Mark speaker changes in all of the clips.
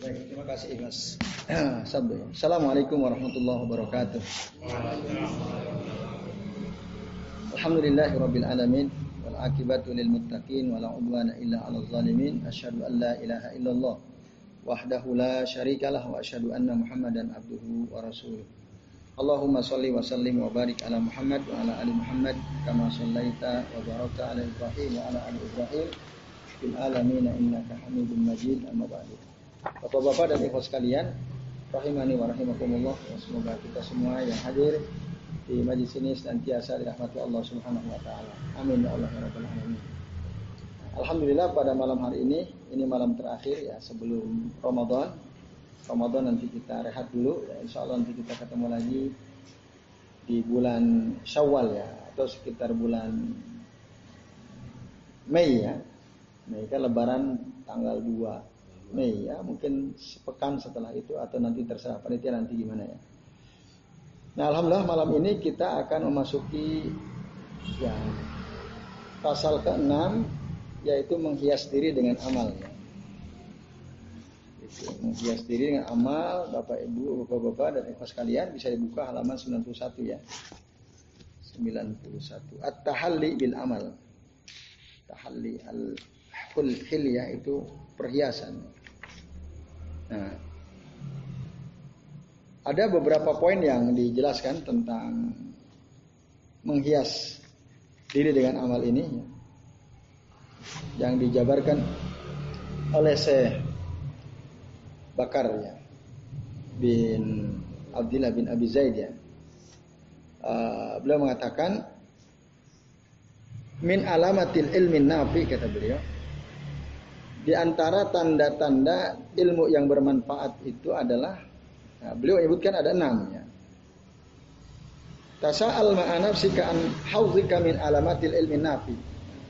Speaker 1: Baik, terima kasih Mas Sabdo. Assalamualaikum warahmatullahi wabarakatuh. Alhamdulillahi rabbil alamin wal akibatu lil muttaqin wala udwana illa 'alal zalimin. Asyhadu an la ilaha illallah wahdahu la syarikalah wa asyhadu anna Muhammadan abduhu wa rasuluh. Allahumma salli wa sallim wa barik ala Muhammad wa ala ali Muhammad kama sallaita wa barakta ala Ibrahim wa ala ali Ibrahim fil alamin innaka Hamidum Majid amma ba'du. Bapak-bapak dan ibu sekalian, rahimani wa rahimakumullah. Semoga kita semua yang hadir di majlis ini senantiasa dirahmati Allah Subhanahu wa taala. Amin ya Allah ya. Alhamdulillah pada malam hari ini ini malam terakhir ya sebelum Ramadan. Ramadan nanti kita rehat dulu ya insya Allah nanti kita ketemu lagi di bulan Syawal ya atau sekitar bulan Mei ya. Mei kan lebaran tanggal 2 Mei ya mungkin sepekan setelah itu atau nanti terserah panitia nanti gimana ya. Nah alhamdulillah malam ini kita akan memasuki yang pasal ke-6 yaitu menghias diri dengan amal ya. Menghias diri dengan amal Bapak Ibu, Bapak-bapak dan ibu sekalian bisa dibuka halaman 91 ya. 91. At-tahalli bil amal. Tahalli al hilyah itu perhiasan. Nah, ada beberapa poin yang dijelaskan tentang menghias diri dengan amal ini yang dijabarkan oleh Syekh Bakar ya bin Abdullah bin Abi Zaid ya. Uh, beliau mengatakan min alamatil ilmin nafi kata beliau di antara tanda-tanda ilmu yang bermanfaat itu adalah nah, beliau menyebutkan ada enam ya. Tasa'al ma'anafsika an hauzika min alamatil ilmi nafi.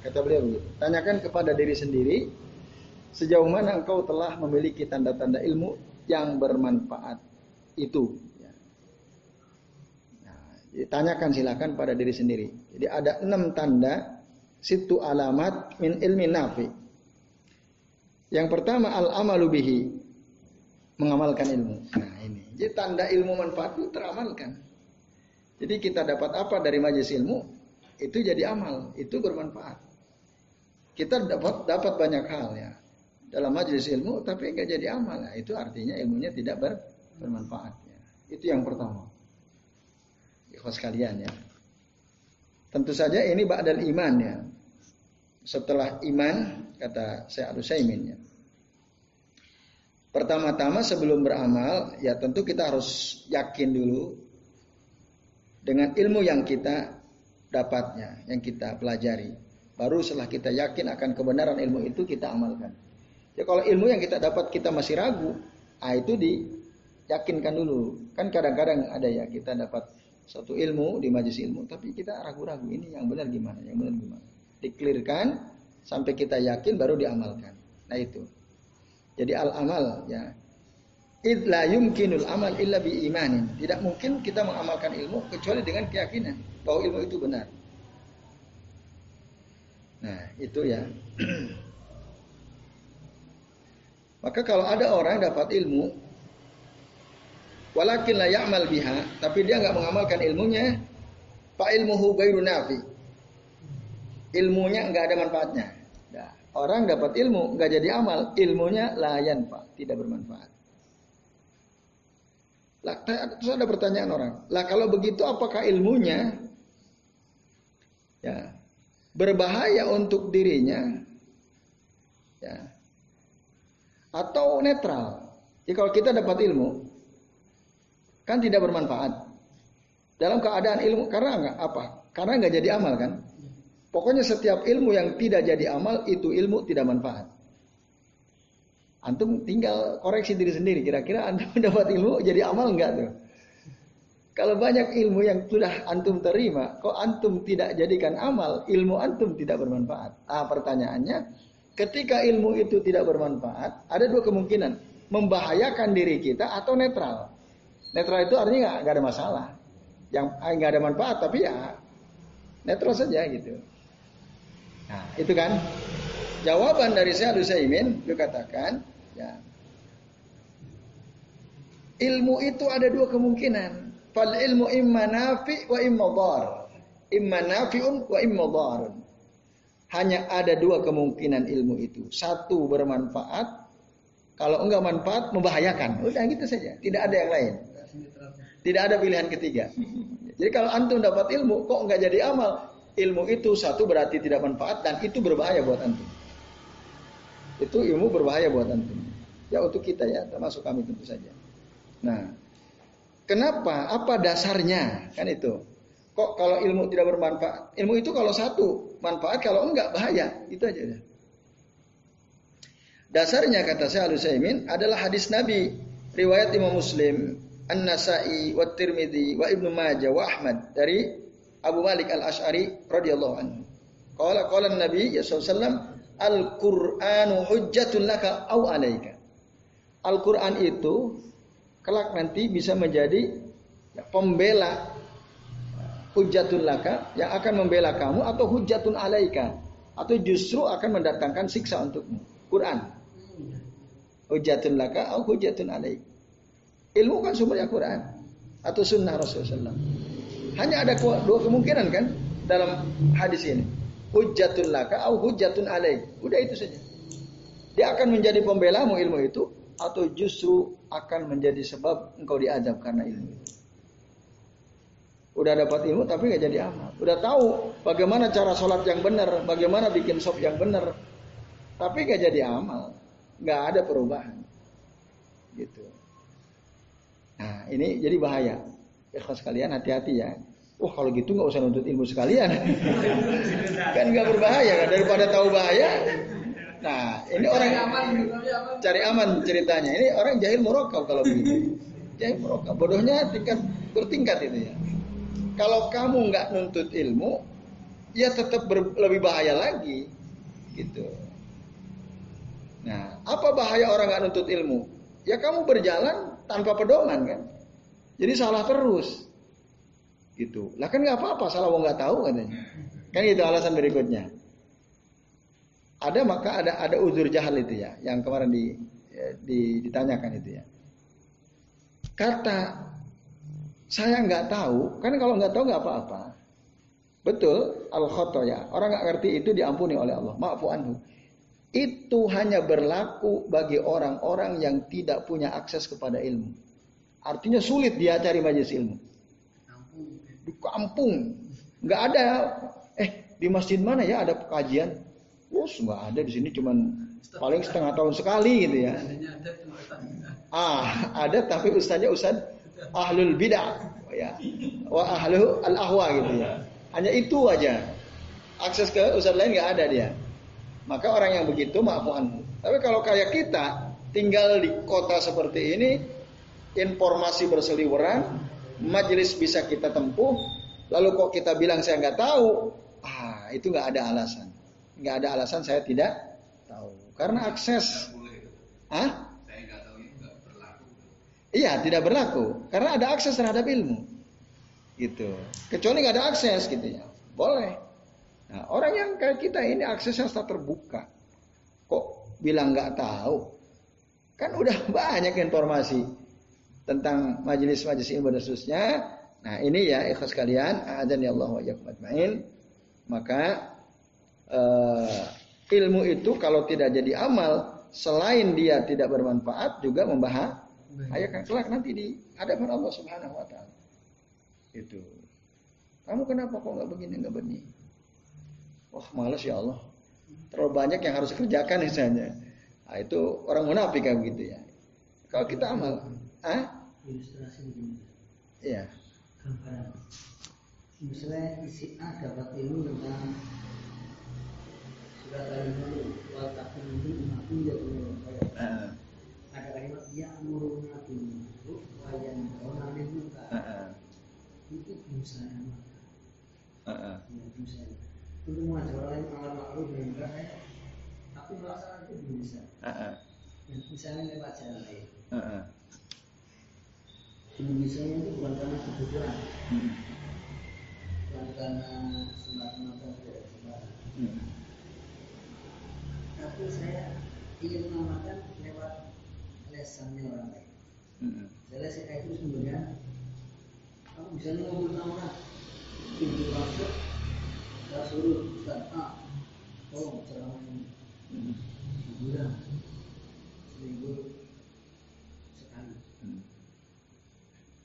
Speaker 1: Kata beliau begitu. Tanyakan kepada diri sendiri sejauh mana engkau telah memiliki tanda-tanda ilmu yang bermanfaat itu. Ya. Nah, tanyakan silakan pada diri sendiri. Jadi ada enam tanda situ alamat min ilmi nafi. Yang pertama al-amalu bihi. Mengamalkan ilmu. Nah ini. Jadi tanda ilmu manfaat itu teramalkan. Jadi kita dapat apa dari majelis ilmu? Itu jadi amal. Itu bermanfaat. Kita dapat dapat banyak hal ya. Dalam majelis ilmu tapi enggak jadi amal. Nah, itu artinya ilmunya tidak ber, bermanfaat. Ya. Itu yang pertama. Ikhwas kalian ya. Tentu saja ini ba'dal iman ya. Setelah iman kata saya Saimin ya. Pertama-tama sebelum beramal ya tentu kita harus yakin dulu dengan ilmu yang kita dapatnya, yang kita pelajari. Baru setelah kita yakin akan kebenaran ilmu itu kita amalkan. Ya kalau ilmu yang kita dapat kita masih ragu, ah itu diyakinkan dulu. Kan kadang-kadang ada ya kita dapat satu ilmu di majelis ilmu, tapi kita ragu-ragu ini yang benar gimana, yang benar gimana. Diklirkan sampai kita yakin baru diamalkan. Nah itu. Jadi al amal ya. Idla yumkinul amal illa bi imanin. Tidak mungkin kita mengamalkan ilmu kecuali dengan keyakinan bahwa ilmu itu benar. Nah, itu ya. Maka kalau ada orang dapat ilmu walakin la ya'mal biha, tapi dia nggak mengamalkan ilmunya, fa ilmuhu ghairu nafi. Ilmunya nggak ada manfaatnya. Nah, orang dapat ilmu nggak jadi amal, ilmunya layan pak, tidak bermanfaat. Lah, terus ada pertanyaan orang. Lah kalau begitu apakah ilmunya ya berbahaya untuk dirinya? Ya. Atau netral? Jadi kalau kita dapat ilmu kan tidak bermanfaat. Dalam keadaan ilmu karena enggak apa? Karena enggak jadi amal kan? Pokoknya setiap ilmu yang tidak jadi amal itu ilmu tidak manfaat. Antum tinggal koreksi diri sendiri. Kira-kira antum dapat ilmu jadi amal enggak tuh? Kalau banyak ilmu yang sudah antum terima, kok antum tidak jadikan amal, ilmu antum tidak bermanfaat. Ah pertanyaannya, ketika ilmu itu tidak bermanfaat, ada dua kemungkinan, membahayakan diri kita atau netral. Netral itu artinya nggak ada masalah, yang ah, nggak ada manfaat tapi ya netral saja gitu. Nah, itu kan jawaban dari saya Saimin itu katakan ya ilmu itu ada dua kemungkinan. Fal ilmu imma nafi wa imma dar. Imma nafi'un wa imma darun. Hanya ada dua kemungkinan ilmu itu. Satu bermanfaat, kalau enggak manfaat membahayakan. Udah gitu saja, tidak ada yang lain. Tidak ada pilihan ketiga. Jadi kalau antum dapat ilmu kok enggak jadi amal, ilmu itu satu berarti tidak manfaat dan itu berbahaya buat antum. Itu ilmu berbahaya buat antum. Ya untuk kita ya, termasuk kami tentu saja. Nah, kenapa? Apa dasarnya? Kan itu. Kok kalau ilmu tidak bermanfaat? Ilmu itu kalau satu manfaat, kalau enggak bahaya. Itu aja. Dasarnya kata saya Al-Utsaimin adalah hadis Nabi riwayat Imam Muslim, An-Nasa'i, wa Tirmidzi, wa Ibnu Majah, wa Ahmad dari Abu Malik Al-Asy'ari radhiyallahu anhu. Qala qala Nabi ya sallallahu Al-Qur'anu hujjatun laka au alaika. Al-Qur'an itu kelak nanti bisa menjadi pembela hujjatun laka yang akan membela kamu atau hujjatun alaika atau justru akan mendatangkan siksa untukmu. Quran. Hujjatun laka atau hujjatun alaik. Ilmu kan sumbernya Quran atau sunnah Rasulullah Hanya ada dua kemungkinan kan dalam hadis ini. Hujjatun laka atau hujjatun alaik. Udah itu saja. Dia akan menjadi pembelamu ilmu itu atau justru akan menjadi sebab engkau diadab karena ilmu itu. Udah dapat ilmu tapi nggak jadi amal. Udah tahu bagaimana cara sholat yang benar, bagaimana bikin sop yang benar, tapi nggak jadi amal, nggak ada perubahan. Gitu. Nah ini jadi bahaya. Ikhlas kalian hati-hati ya. Oh kalau gitu nggak usah nuntut ilmu sekalian. kan nggak berbahaya kan daripada tahu bahaya. Nah ini orang aman, cari aman ceritanya. Ini orang jahil murokab kalau begitu. Jahil murokab. Bodohnya tingkat bertingkat itu ya. Kalau kamu nggak nuntut ilmu, ya tetap ber, lebih bahaya lagi, gitu. Nah, apa bahaya orang nggak nuntut ilmu? Ya kamu berjalan tanpa pedoman kan, jadi salah terus, gitu. Lah kan nggak apa-apa, salah wong nggak tahu katanya. Kan itu alasan berikutnya. Ada maka ada ada uzur jahal itu ya, yang kemarin di, ya, di ditanyakan itu ya. Kata saya nggak tahu, kan kalau nggak tahu nggak apa-apa. Betul, al ya. Orang nggak ngerti itu diampuni oleh Allah. Maafu anhu. Itu hanya berlaku bagi orang-orang yang tidak punya akses kepada ilmu. Artinya sulit dia cari majelis ilmu. Di kampung, nggak ada. Eh di masjid mana ya ada kajian? Us nggak ada. Di sini cuman paling setengah tahun sekali gitu ya. Ah ada tapi ustaznya ustaz ahlul bidah. Ya. Wa ahlu al ahwa gitu ya. Hanya itu aja. Akses ke ustaz lain nggak ada dia. Maka orang yang begitu maafuan tapi kalau kayak kita tinggal di kota seperti ini informasi berseliweran majelis bisa kita tempuh lalu kok kita bilang saya nggak tahu ah itu nggak ada alasan nggak ada alasan saya tidak tahu karena akses ah Iya, tidak berlaku karena ada akses terhadap ilmu. Gitu. Kecuali nggak ada akses gitu ya. Boleh. Nah, orang yang kayak kita ini aksesnya tak terbuka. Kok bilang nggak tahu? Kan udah banyak informasi tentang majelis-majelis ilmu dan seterusnya. Nah, ini ya ikhlas kalian, adzan ya Allah wa ajmain. Maka uh, ilmu itu kalau tidak jadi amal, selain dia tidak bermanfaat juga membahas Ayah kan kelak nanti di hadapan Allah Subhanahu wa taala. Itu. Kamu kenapa kok nggak begini nggak begini? Wah malas ya Allah. Terlalu banyak yang harus dikerjakan misalnya. Nah, itu orang munafik kayak begitu ya. Kalau kita amal, ah? Ilustrasi begini. Iya.
Speaker 2: Gambaran. Misalnya si A dapat ilmu tentang surat al-mulk, wa taqulu ma kuntum ya ada kalimat ya muruna bil ma'ruf wa yanhauna 'anil munkar. Itu yang Heeh. Ya dosa. Untuk mengajak orang lain amal ma'ruf dan munkar tapi melaksanakan itu bisa. Misalnya lewat jalan lain. Indonesia itu bukan karena kebutuhan. Hmm. Bukan karena semata-mata tidak sembarang. Hmm. Tapi saya ingin mengamalkan lewat lesannya orang lain. Hmm. Jelas saya itu sebenarnya kamu bisa sama orang pintu masuk saya suruh Ustaz A tolong ceramah ini hiburan seminggu sekali hmm.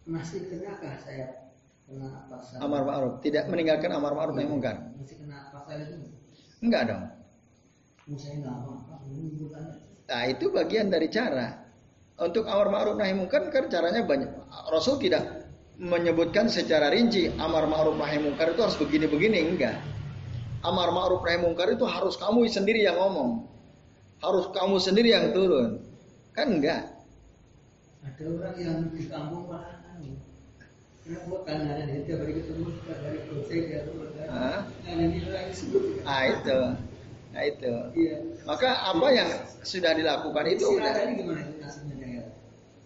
Speaker 2: Masih kenakah saya? Kena pasal
Speaker 1: amar ma'ruf. Tidak meninggalkan amar ma'ruf nahi mungkar
Speaker 2: masih kena pasal itu?
Speaker 1: Enggak dong.
Speaker 2: Saya enggak apa-apa.
Speaker 1: Nah itu bagian dari cara. Untuk amar ma'ruf nahi mungkar kan caranya banyak. Rasul tidak menyebutkan secara rinci amar ma'ruf nahi mungkar itu harus begini-begini. Enggak. Amar ma'ruf nahi mungkar itu harus kamu sendiri yang ngomong. Harus kamu sendiri yang turun. Kan enggak.
Speaker 2: Ada orang yang di kampung Pak Kan dia
Speaker 1: Ah, ah itu. Nah itu. Iya. Maka apa yang sudah dilakukan itu udah.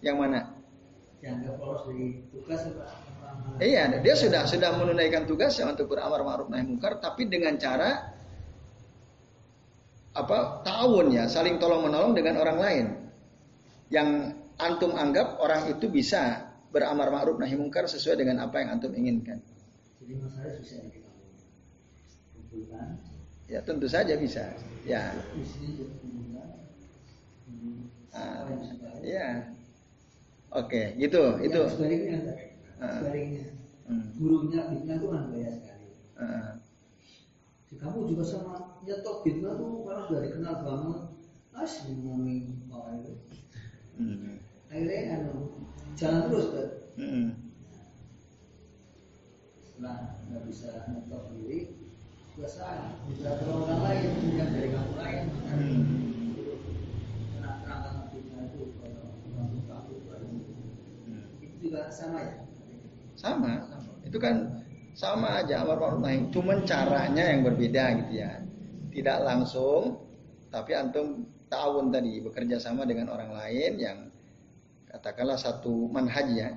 Speaker 1: Yang mana?
Speaker 2: tugas
Speaker 1: Iya, dia sudah sudah menunaikan tugasnya untuk beramar ma'ruf nahi munkar, tapi dengan cara apa tahun ya, saling tolong menolong dengan orang lain. Yang antum anggap orang itu bisa beramar ma'ruf nahi munkar sesuai dengan apa yang antum inginkan.
Speaker 2: Jadi masalah susah kita kumpulkan.
Speaker 1: Ya tentu saja bisa. Ya. Ah, ya. Oke, gitu,
Speaker 2: yang
Speaker 1: itu.
Speaker 2: Sebaliknya, uh. sebaliknya. Hmm. Gurunya fitnah itu kan banyak sekali. Uh. Kamu juga sama nyetok fitnah tuh karena sudah dikenal banget. Asli ngomongin orang itu. Hmm. Akhirnya kan jalan terus kan. Hmm. Setelah nggak bisa nyetok sendiri, biasa bisa orang lain, yang dari kamu lain. Hmm. juga sama ya?
Speaker 1: Sama, sama. Itu kan sama aja amar ma'ruf nahi. Cuman caranya yang berbeda gitu ya. Tidak langsung, tapi antum tahun tadi bekerja sama dengan orang lain yang katakanlah satu manhaj ya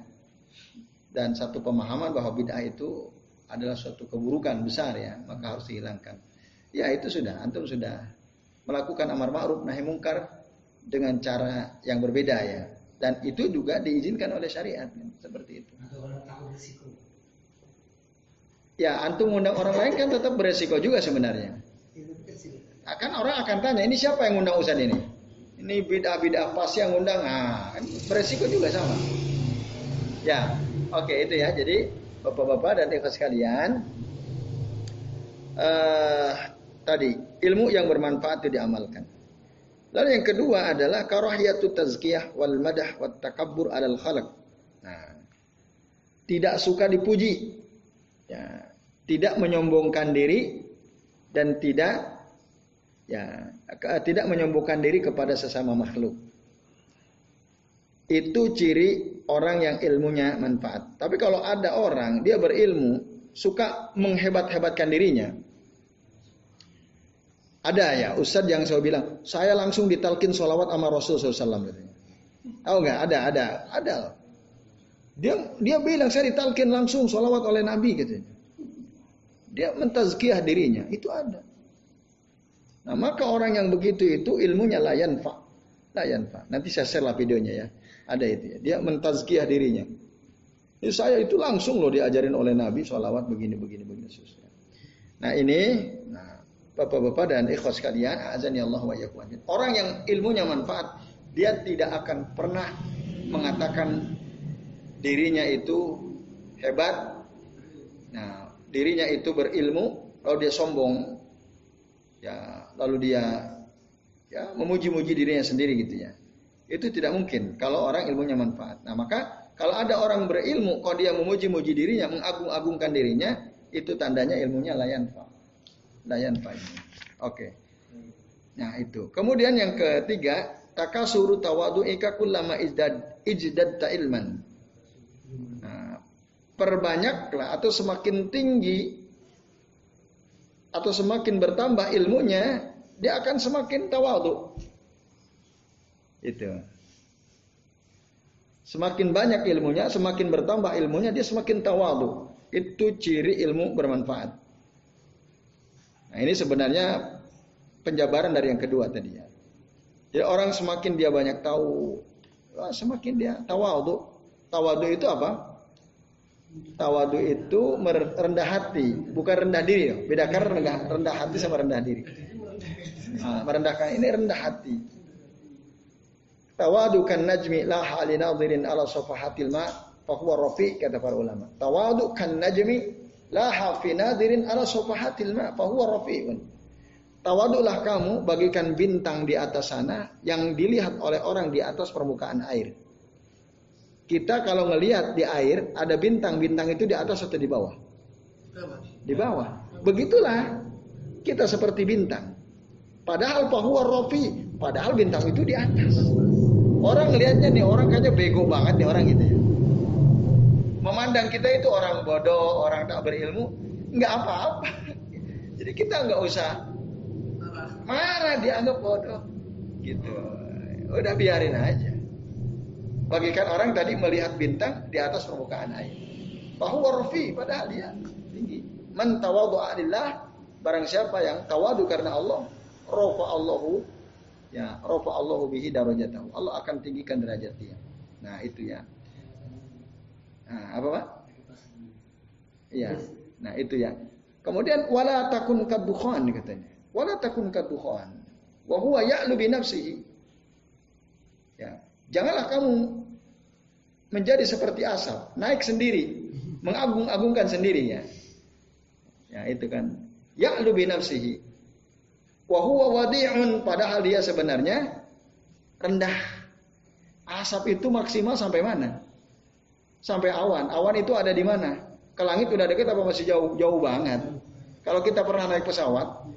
Speaker 1: dan satu pemahaman bahwa bid'ah itu adalah suatu keburukan besar ya, maka harus dihilangkan. Ya itu sudah, antum sudah melakukan amar ma'ruf nahi mungkar dengan cara yang berbeda ya. Dan itu juga diizinkan oleh syariat kan? seperti itu. Ya, antum undang orang lain kan tetap beresiko juga sebenarnya. Akan orang akan tanya, ini siapa yang undang Ustaz ini? Ini bid'ah-bid'ah pas yang undang. Ah, kan beresiko juga sama. Ya, oke okay, itu ya. Jadi Bapak-bapak dan ikhlas sekalian, uh, tadi ilmu yang bermanfaat itu diamalkan. Lalu yang kedua adalah karahiyatu tazkiyah wal madah wat takabbur alal khalq. Nah, tidak suka dipuji. Ya, tidak menyombongkan diri dan tidak ya tidak menyombongkan diri kepada sesama makhluk. Itu ciri orang yang ilmunya manfaat. Tapi kalau ada orang dia berilmu suka menghebat-hebatkan dirinya, ada ya Ustadz yang saya bilang, saya langsung ditalkin sholawat sama Rasul SAW. Tahu nggak? Ada, ada, ada. Dia dia bilang saya ditalkin langsung sholawat oleh Nabi gitu. Dia mentazkiyah dirinya, itu ada. Nah maka orang yang begitu itu ilmunya layan pak, layan pak. Nanti saya share lah videonya ya. Ada itu ya. Dia mentazkiyah dirinya. Ini saya itu langsung loh diajarin oleh Nabi sholawat begini begini begini. Nah ini, nah Bapak-bapak dan ikhwas sekalian, azan ya Allah wa Orang yang ilmunya manfaat, dia tidak akan pernah mengatakan dirinya itu hebat. Nah, dirinya itu berilmu, lalu dia sombong. Ya, lalu dia ya memuji-muji dirinya sendiri gitu ya. Itu tidak mungkin kalau orang ilmunya manfaat. Nah, maka kalau ada orang berilmu, kalau dia memuji-muji dirinya, mengagung-agungkan dirinya, itu tandanya ilmunya layan pak dayan Pak. Oke. Nah itu. Kemudian yang ketiga, takasuru tawadu ika kullama izdad ijdad ilman. Nah, perbanyaklah atau semakin tinggi atau semakin bertambah ilmunya, dia akan semakin tawadu. Itu. Semakin banyak ilmunya, semakin bertambah ilmunya, dia semakin tawadu. Itu ciri ilmu bermanfaat. Nah ini sebenarnya penjabaran dari yang kedua tadi ya. Jadi orang semakin dia banyak tahu, semakin dia tahu Tawadu itu apa? Tawadu itu merendah hati, bukan rendah diri. Bedakan rendah, rendah hati sama rendah diri. Nah, merendahkan ini rendah hati. Tawadu kan najmi la hali nadhirin ala safahatil ma fahuwa rafi kata para ulama. Tawadu kan najmi la hafi nadirin ala safahatil ma fahuwa rafi'un. Tawadulah kamu bagikan bintang di atas sana yang dilihat oleh orang di atas permukaan air. Kita kalau ngelihat di air ada bintang-bintang itu di atas atau di bawah? Di bawah. Begitulah kita seperti bintang. Padahal bahwa rofi, padahal bintang itu di atas. Orang ngelihatnya nih orang kayaknya bego banget nih orang gitu ya. Memandang kita itu orang bodoh, orang tak berilmu, nggak apa-apa. Jadi kita nggak usah marah dianggap bodoh, gitu. Udah biarin aja. Bagikan orang tadi melihat bintang di atas permukaan air. Bahwa rofi padahal dia tinggi. Man tawadu alillah barang siapa yang tawadu karena Allah, rofa Allahu ya rofa Allahu bihi darajatahu. Allah akan tinggikan derajat dia. Nah, itu ya. Nah, apa Pak? Iya. Nah, itu ya. Kemudian wala takun kadukhan katanya. Wala takun kadukhan. Wa huwa ya'lu bi nafsihi. Ya. Janganlah kamu menjadi seperti asap, naik sendiri, mengagung-agungkan sendirinya. Ya, itu kan. Ya bi nafsihi. Wa huwa wadi'un padahal dia sebenarnya rendah. Asap itu maksimal sampai mana? Sampai awan. Awan itu ada di mana? Ke langit udah dekat apa masih jauh jauh banget? Kalau kita pernah naik pesawat,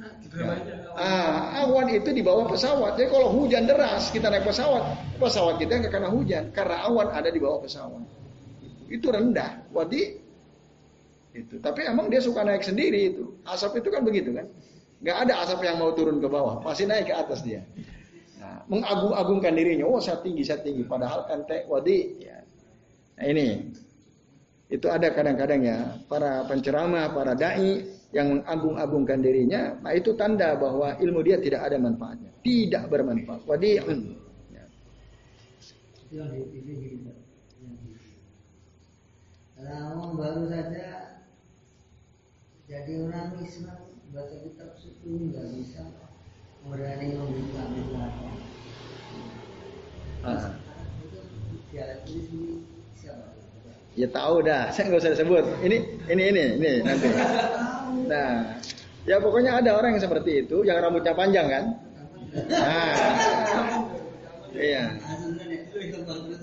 Speaker 1: Ya. Ah, awan itu di bawah pesawat. Jadi kalau hujan deras kita naik pesawat, pesawat kita nggak kena hujan karena awan ada di bawah pesawat. Itu rendah. Wadi itu. Tapi emang dia suka naik sendiri itu. Asap itu kan begitu kan? Nggak ada asap yang mau turun ke bawah, pasti naik ke atas dia. Nah, mengagung-agungkan dirinya. Oh, saya tinggi, saya tinggi. Padahal kan wadi. Ya. Nah ini, itu ada kadang-kadang ya para penceramah, para dai yang mengagung-agungkan dirinya, nah itu tanda bahwa ilmu dia tidak ada manfaatnya, tidak bermanfaat. Wadi'un. Ya.
Speaker 2: Kalau baru saja jadi orang Islam baca kitab suci nggak bisa berani membuka.
Speaker 1: Ah. Ya tahu dah, saya nggak usah sebut. Ini, ini, ini, ini nanti. Nah, ya pokoknya ada orang yang seperti itu, yang rambutnya panjang kan? Nah, iya.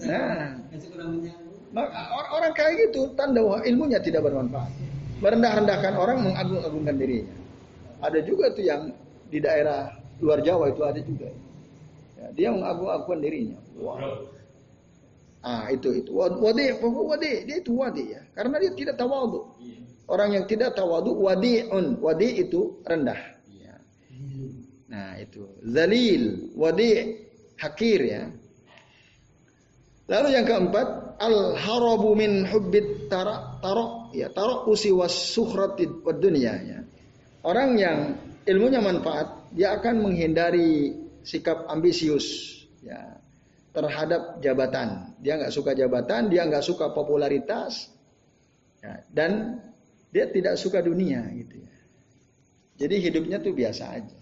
Speaker 1: Nah, orang, kayak gitu tanda bahwa ilmunya tidak bermanfaat. Merendah-rendahkan orang mengagung-agungkan dirinya. Ada juga tuh yang di daerah luar Jawa itu ada juga. Ya, dia mengagung-agungkan dirinya. Wow. Ah itu itu wadi wadi dia itu wadi ya karena dia tidak tawadu. Orang yang tidak tawadu wadi'un. Wadi itu rendah. Ya. Nah itu. Zalil. Wadi hakir ya. Lalu yang keempat. Al-harabu min hubbit tara, taro. Ya, taro usi was suhratid wad dunia. Ya. Orang yang ilmunya manfaat. Dia akan menghindari sikap ambisius. Ya terhadap jabatan. Dia nggak suka jabatan, dia nggak suka popularitas, ya, dan dia tidak suka dunia gitu ya. Jadi hidupnya tuh biasa aja.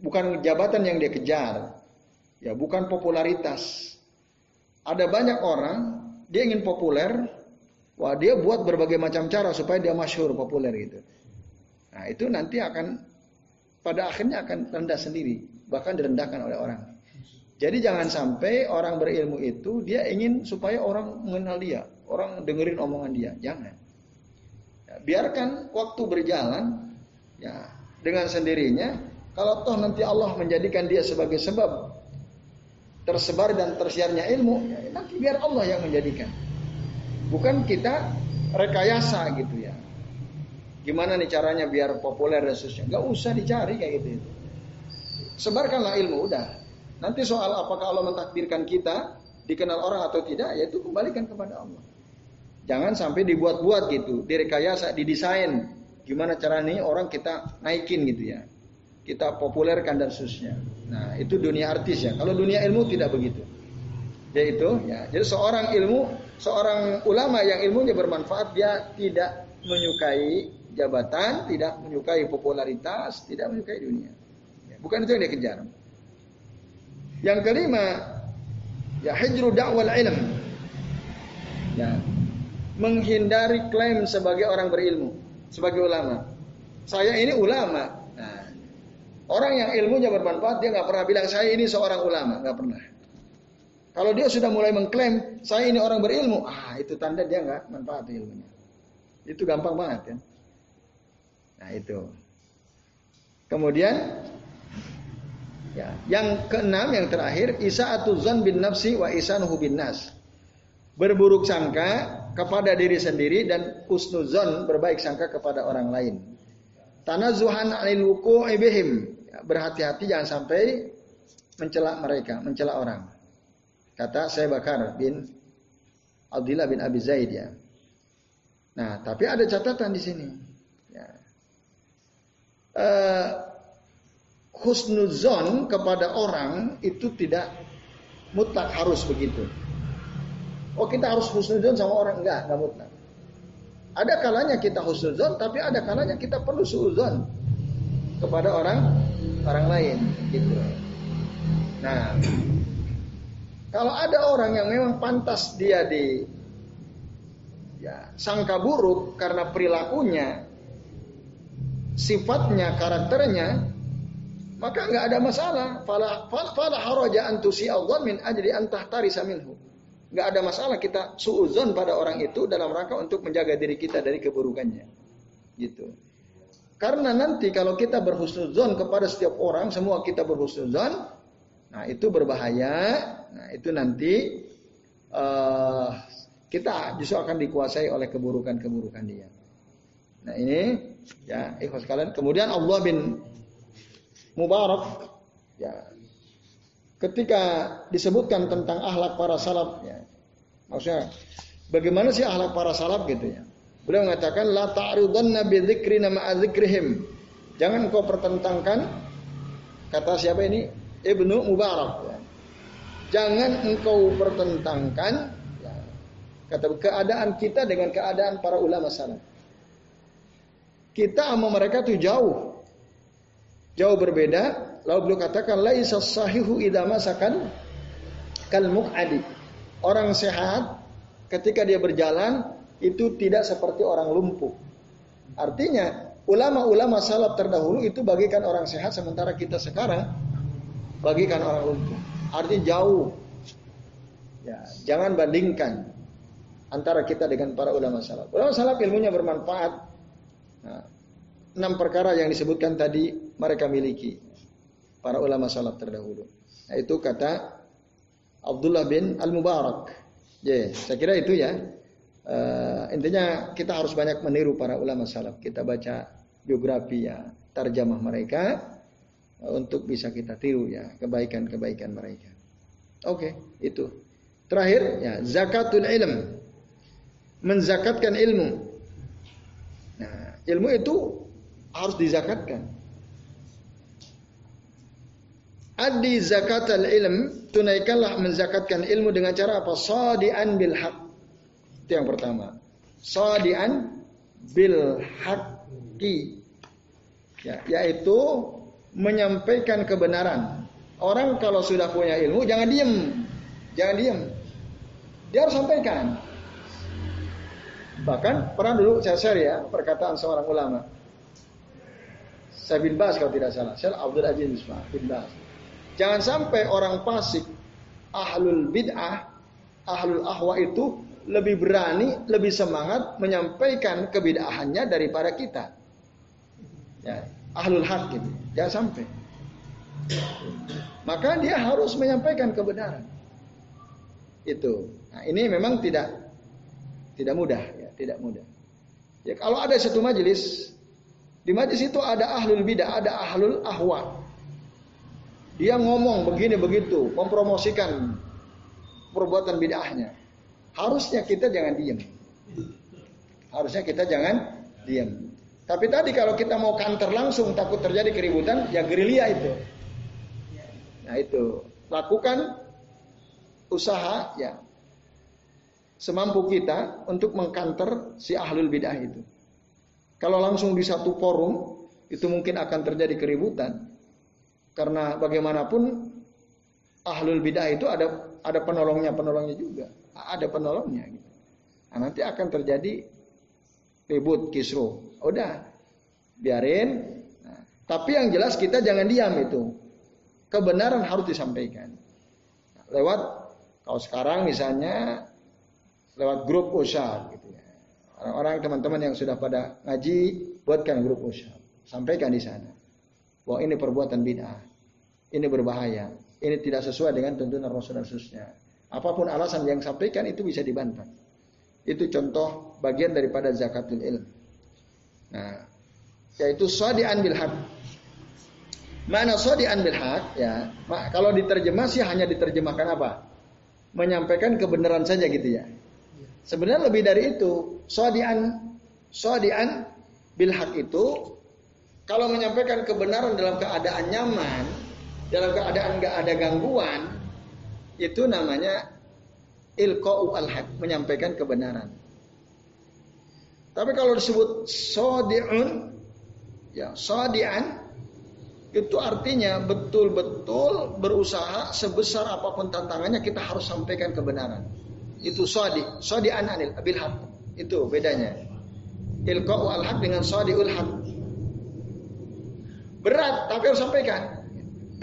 Speaker 1: Bukan jabatan yang dia kejar. Ya, bukan popularitas. Ada banyak orang dia ingin populer, wah dia buat berbagai macam cara supaya dia masyhur populer gitu. Nah, itu nanti akan pada akhirnya akan rendah sendiri, bahkan direndahkan oleh orang. Jadi jangan sampai orang berilmu itu dia ingin supaya orang mengenal dia, orang dengerin omongan dia. Jangan. Biarkan waktu berjalan ya dengan sendirinya. Kalau toh nanti Allah menjadikan dia sebagai sebab tersebar dan tersiarnya ilmu ya, nanti biar Allah yang menjadikan. Bukan kita rekayasa gitu ya. Gimana nih caranya biar populer dan seterusnya? Nggak usah dicari kayak gitu sebarkanlah ilmu udah. Nanti soal apakah Allah mentakdirkan kita dikenal orang atau tidak ya itu kembalikan kepada Allah Jangan sampai dibuat-buat gitu, direkayasa, didesain. Gimana caranya orang kita naikin gitu ya. Kita populerkan dan seterusnya. Nah, itu dunia artis ya. Kalau dunia ilmu tidak begitu. Yaitu ya, jadi seorang ilmu, seorang ulama yang ilmunya bermanfaat dia tidak menyukai jabatan, tidak menyukai popularitas, tidak menyukai dunia. Ya, bukan itu yang dia kejar. Yang kelima, ya hijru dakwal ilm. Ya, menghindari klaim sebagai orang berilmu, sebagai ulama. Saya ini ulama. Nah, orang yang ilmunya bermanfaat dia nggak pernah bilang saya ini seorang ulama, nggak pernah. Kalau dia sudah mulai mengklaim saya ini orang berilmu, ah itu tanda dia nggak manfaat ilmunya. Itu gampang banget kan. Nah itu. Kemudian ya, yang keenam yang terakhir isa'atu zan bin nafsi wa isanuhu bin nas. Berburuk sangka kepada diri sendiri dan husnuzon berbaik sangka kepada orang lain. Tanazuhan anil wuku'i bihim. Ya, berhati-hati jangan sampai mencela mereka, mencela orang. Kata saya Bakar bin Abdullah bin Abi Zaid ya. Nah, tapi ada catatan di sini. Ya. Uh, husnuzon kepada orang itu tidak mutlak harus begitu. Oh kita harus husnuzon sama orang enggak, enggak mutlak. Ada kalanya kita husnuzon, tapi ada kalanya kita perlu suuzon kepada orang orang lain, gitu. Nah, kalau ada orang yang memang pantas dia di ya, sangka buruk karena perilakunya, sifatnya, karakternya, maka nggak ada masalah. Fala fala haraja antusi Allah min ajli antah tarisa minhu. Nggak ada masalah kita suuzon pada orang itu dalam rangka untuk menjaga diri kita dari keburukannya. Gitu. Karena nanti kalau kita berhusnuzon kepada setiap orang, semua kita berhusnuzon, nah itu berbahaya. Nah itu nanti uh, kita justru akan dikuasai oleh keburukan-keburukan dia. Nah ini ya ikhlas kalian. Kemudian Allah bin Mubarak ya ketika disebutkan tentang akhlak para salaf ya, maksudnya bagaimana sih akhlak para salaf gitu ya? Beliau mengatakan la ta'ridanna bi dzikrina ma'a dzikrihim jangan kau pertentangkan kata siapa ini? Ibnu Mubarak ya. jangan engkau pertentangkan ya, kata keadaan kita dengan keadaan para ulama salaf. Kita sama mereka tuh jauh. Jauh berbeda Lalu beliau katakan laisa sahihu idza masakan kal muqadi. Orang sehat ketika dia berjalan itu tidak seperti orang lumpuh. Artinya ulama-ulama salaf terdahulu itu bagikan orang sehat sementara kita sekarang bagikan orang lumpuh. Artinya jauh. Ya, jangan bandingkan antara kita dengan para ulama salaf. Ulama salaf ilmunya bermanfaat. Nah, enam perkara yang disebutkan tadi mereka miliki para ulama salaf terdahulu. Nah, itu kata Abdullah bin Al-Mubarak. Ya, saya kira itu ya. Uh, intinya kita harus banyak meniru para ulama salaf. Kita baca biografi ya, tarjamah mereka uh, untuk bisa kita tiru ya kebaikan-kebaikan mereka. Oke, okay, itu. Terakhir ya, zakatul ilm. Menzakatkan ilmu. Nah, ilmu itu harus dizakatkan. Adi zakat al ilm, tunaikanlah menzakatkan ilmu dengan cara apa? Sadian bil haq. Itu yang pertama. Sadian bil haqqi. Ya, yaitu menyampaikan kebenaran. Orang kalau sudah punya ilmu jangan diem. Jangan diem. Dia harus sampaikan. Bahkan pernah dulu saya share ya perkataan seorang ulama. Saya bin Bas kalau tidak salah. Saya Abdul Aziz bin Bas. Jangan sampai orang fasik, ahlul bid'ah, ahlul ahwa itu lebih berani, lebih semangat menyampaikan kebid'ahannya daripada kita. Ya, ahlul hak. Jangan sampai. Maka dia harus menyampaikan kebenaran. Itu. Nah, ini memang tidak tidak mudah ya, tidak mudah. Ya, kalau ada satu majelis, di majelis itu ada ahlul bidah, ada ahlul ahwa. Dia ngomong begini begitu, mempromosikan perbuatan bid'ahnya. Harusnya kita jangan diam. Harusnya kita jangan diam. Tapi tadi kalau kita mau kantor langsung takut terjadi keributan, ya gerilya itu. Nah itu lakukan usaha ya semampu kita untuk mengkanter si ahlul bidah itu. Kalau langsung di satu forum itu mungkin akan terjadi keributan. Karena bagaimanapun ahlul bidah itu ada ada penolongnya penolongnya juga, ada penolongnya. Gitu. Nah, nanti akan terjadi ribut kisru. Udah, biarin. Nah, tapi yang jelas kita jangan diam itu. Kebenaran harus disampaikan. Nah, lewat kalau sekarang misalnya lewat grup usaha gitu ya. Orang-orang teman-teman yang sudah pada ngaji buatkan grup usaha. Sampaikan di sana. Bahwa ini perbuatan bid'ah. Ini berbahaya. Ini tidak sesuai dengan tuntunan Rasul dan Khususnya. Apa pun alasan yang sampaikan itu bisa dibantah. Itu contoh bagian daripada zakatul ilm. Nah, yaitu sadian bil haq. Mana sadian bil haq ya? Kalau diterjemah sih hanya diterjemahkan apa? Menyampaikan kebenaran saja gitu ya. Sebenarnya lebih dari itu. Sadian sadian bil haq itu kalau menyampaikan kebenaran dalam keadaan nyaman, dalam keadaan nggak ada gangguan, itu namanya ilqa'u al-haq, menyampaikan kebenaran. Tapi kalau disebut sodi'un, ya sodi'an, itu artinya betul-betul berusaha sebesar apa pun tantangannya kita harus sampaikan kebenaran. Itu sodi, sodi'an anil bil haq. Itu bedanya. Ilqa'u al-haq dengan sodi'ul haq. Berat tapi harus sampaikan.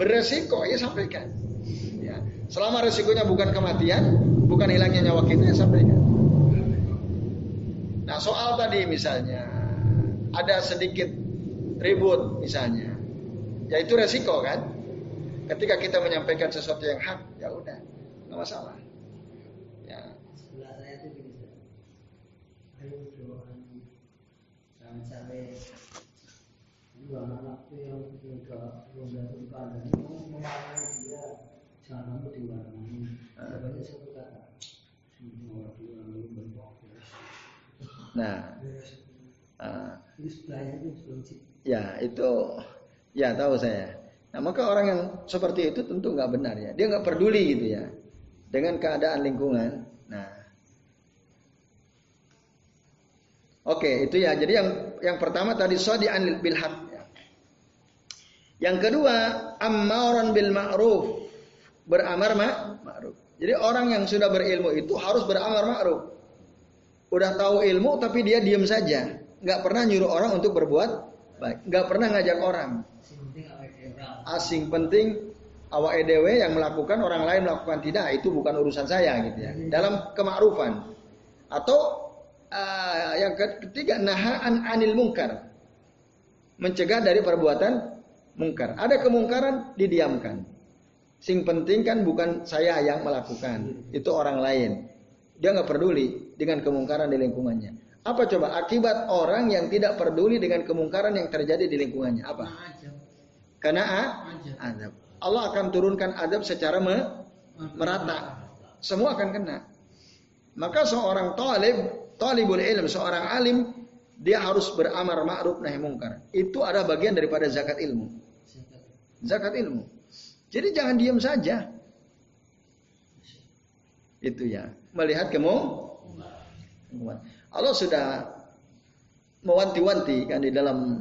Speaker 1: Beresiko ya sampaikan. Ya. Selama resikonya bukan kematian, bukan hilangnya nyawa kita ya sampaikan. Nah soal tadi misalnya ada sedikit ribut misalnya, ya itu resiko kan. Ketika kita menyampaikan sesuatu yang hak, ya udah, nggak masalah. Ya. Sebelah saya itu gini, ayo doa sampai yang memaknai dia. Sebenarnya satu kata. Nah, uh, ya itu ya tahu saya. Nah maka orang yang seperti itu tentu nggak benar ya. Dia nggak peduli gitu ya dengan keadaan lingkungan. Nah, oke itu ya. Jadi yang yang pertama tadi sodi anil bil Ya. Yang kedua ammaran bil ma'ruf beramar ma'ruf. Jadi orang yang sudah berilmu itu harus beramar ma'ruf udah tahu ilmu tapi dia diam saja, nggak pernah nyuruh orang untuk berbuat baik, nggak pernah ngajak orang. Asing penting awak edw yang melakukan orang lain melakukan tidak itu bukan urusan saya gitu ya. Dalam kemakrufan atau uh, yang ketiga nahaan anil mungkar mencegah dari perbuatan mungkar. Ada kemungkaran didiamkan. Sing penting kan bukan saya yang melakukan, itu orang lain. Dia nggak peduli dengan kemungkaran di lingkungannya. Apa coba akibat orang yang tidak peduli dengan kemungkaran yang terjadi di lingkungannya? Apa? Karena azab. Allah akan turunkan azab secara me merata. Semua akan kena. Maka seorang talib, talibul ilm, seorang alim, dia harus beramar ma'ruf nahi mungkar. Itu ada bagian daripada zakat ilmu. Zakat ilmu. Jadi jangan diam saja. Itu ya melihat kemungkaran. Allah sudah mewanti-wanti kan di dalam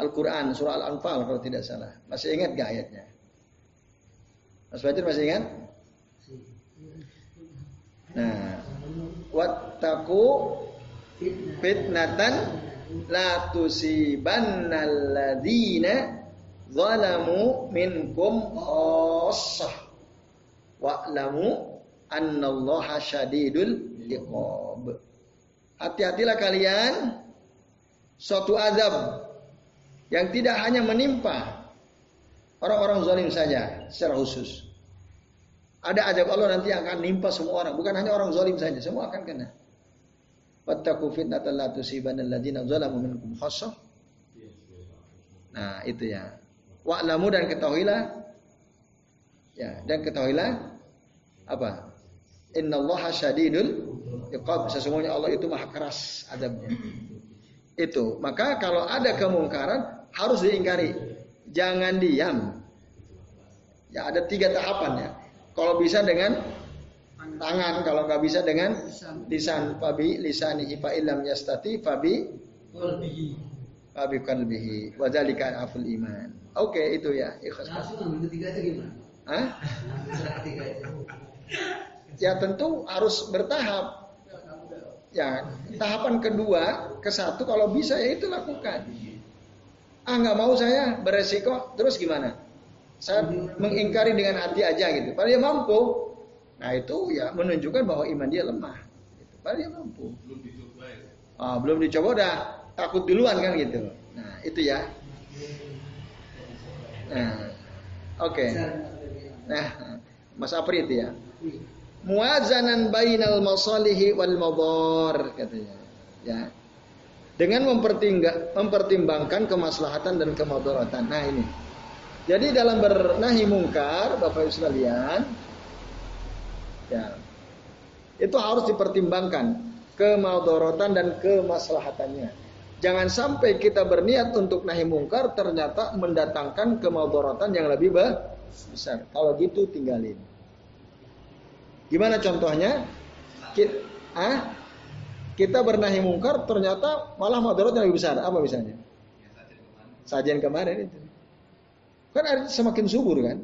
Speaker 1: Al-Quran surah Al-Anfal kalau tidak salah. Masih ingat gak ayatnya? Mas Fajar masih ingat? Nah, wattaku fitnatan la tusibanna alladziina zalamu minkum khassah wa'lamu annallaha syadidul liqab. Hati-hatilah kalian suatu azab yang tidak hanya menimpa orang-orang zalim saja secara khusus. Ada azab Allah nanti yang akan nimpa semua orang, bukan hanya orang zalim saja, semua akan kena. Wattaqu fitnatan la tusibanna alladziina zalamu minkum khassah. Nah, itu ya. Wa'lamu dan ketahuilah ya, dan ketahuilah apa? Innallaha syadidul iqab. Sesungguhnya Allah itu maha keras adabnya. Itu. Maka kalau ada kemungkaran harus diingkari. Jangan diam. Ya ada tiga tahapan ya. Kalau bisa dengan tangan kalau nggak bisa dengan lisan fabi lisani fa ilam yastati fabi fabi qalbihi wa dzalika aful iman. Oke okay, itu ya ikhlas.
Speaker 2: Nah, ketiga itu gimana? Hah?
Speaker 1: ya tentu harus bertahap. Ya tahapan kedua ke satu kalau bisa ya itu lakukan. Ah nggak mau saya beresiko terus gimana? Saya mengingkari dengan hati aja gitu. Padahal dia mampu. Nah itu ya menunjukkan bahwa iman dia lemah. Padahal dia mampu. Belum dicoba ya? Ah, belum dicoba udah takut duluan kan gitu nah itu ya nah oke okay. nah Mas Apri itu ya muazanan bainal masalihi wal madar katanya ya dengan mempertimbangkan kemaslahatan dan kemadaratan. Nah ini. Jadi dalam bernahi mungkar, Bapak Ibu sekalian, ya, itu harus dipertimbangkan kemadaratan dan kemaslahatannya. Jangan sampai kita berniat untuk nahi mungkar ternyata mendatangkan kemadaratan yang lebih besar. Kalau gitu tinggalin. Gimana contohnya? Kita, ah? kita bernahi mungkar ternyata malah yang lebih besar. Apa misalnya? Sajian kemarin itu. Kan semakin subur kan?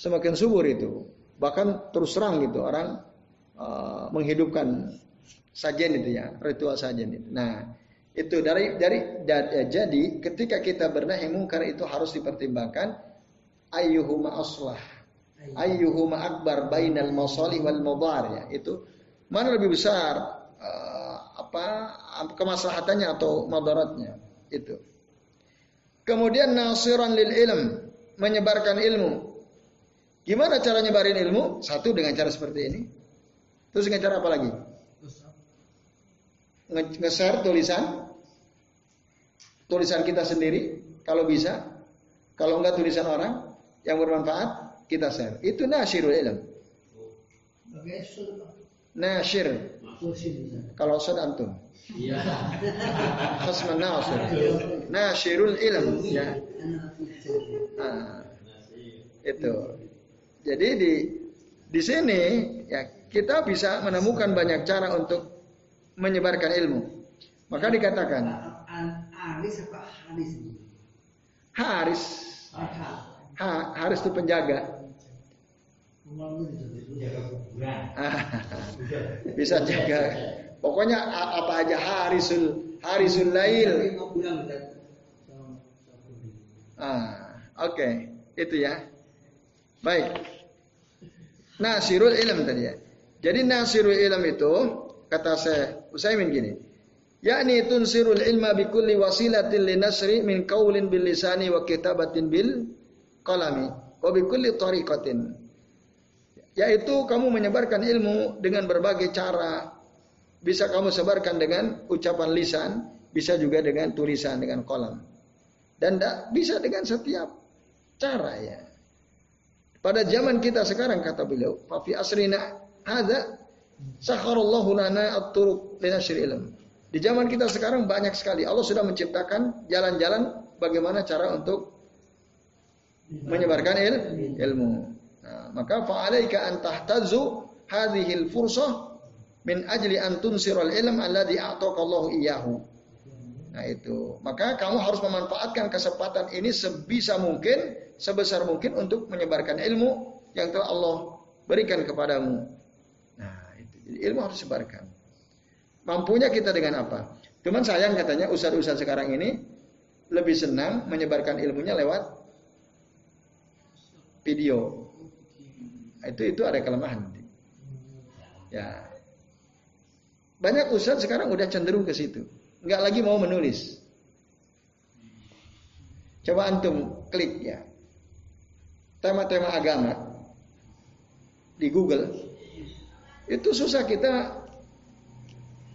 Speaker 1: Semakin subur itu. Bahkan terus terang gitu orang uh, menghidupkan sajian itu ya, ritual sajian itu. Nah, itu dari dari ya, jadi ketika kita bernahi mungkar itu harus dipertimbangkan ayyuhuma aslah ayyuhuma akbar bainal masalih wal madar ya itu mana lebih besar uh, apa kemaslahatannya atau madaratnya itu. Kemudian nasiran lil ilm, menyebarkan ilmu. Gimana cara nyebarin ilmu? Satu dengan cara seperti ini. Terus dengan cara apa lagi? Nge-share tulisan. Tulisan kita sendiri kalau bisa. Kalau enggak tulisan orang yang bermanfaat, kita share. Itu nasirul ilm. Nasir. Kalau Ustaz antum. Iya. Khasman nasir. Nasirul ilm. Ya. Nah, itu. Jadi di di sini ya kita bisa menemukan banyak cara untuk menyebarkan ilmu. Maka dikatakan Haris apa Haris? Haris. Ha, Haris itu penjaga. Bisa jaga. Pokoknya apa aja harisul harisul lail. Ah, oke. Okay. Itu ya. Baik. Nasirul ilm tadi ya. Jadi nasirul ilm itu kata saya Usaimin gini. Yakni tunsirul ilma bi kulli wasilatin linasri min qaulin bil lisani wa kitabatin bil qalami wa bi kulli tariqatin yaitu kamu menyebarkan ilmu dengan berbagai cara. Bisa kamu sebarkan dengan ucapan lisan, bisa juga dengan tulisan dengan kolam. Dan tidak bisa dengan setiap cara ya. Pada zaman kita sekarang kata beliau, "Fafi asrina hadza sakharallahu lana at-turuq ilm." Di zaman kita sekarang banyak sekali Allah sudah menciptakan jalan-jalan bagaimana cara untuk menyebarkan il ilmu. Nah, maka fa'alaika an tahtazu hadhil fursah min ajli an tunsiral ilm alladhi a'taqallahu iyyahu. Nah itu. Maka kamu harus memanfaatkan kesempatan ini sebisa mungkin, sebesar mungkin untuk menyebarkan ilmu yang telah Allah berikan kepadamu. Ilmu harus disebarkan. Mampunya kita dengan apa? Cuman sayang katanya ustaz-ustaz sekarang ini lebih senang menyebarkan ilmunya lewat video. Itu itu ada kelemahan. Ya. Banyak ustaz sekarang udah cenderung ke situ. Nggak lagi mau menulis. Coba antum klik ya. Tema-tema agama di Google. Itu susah kita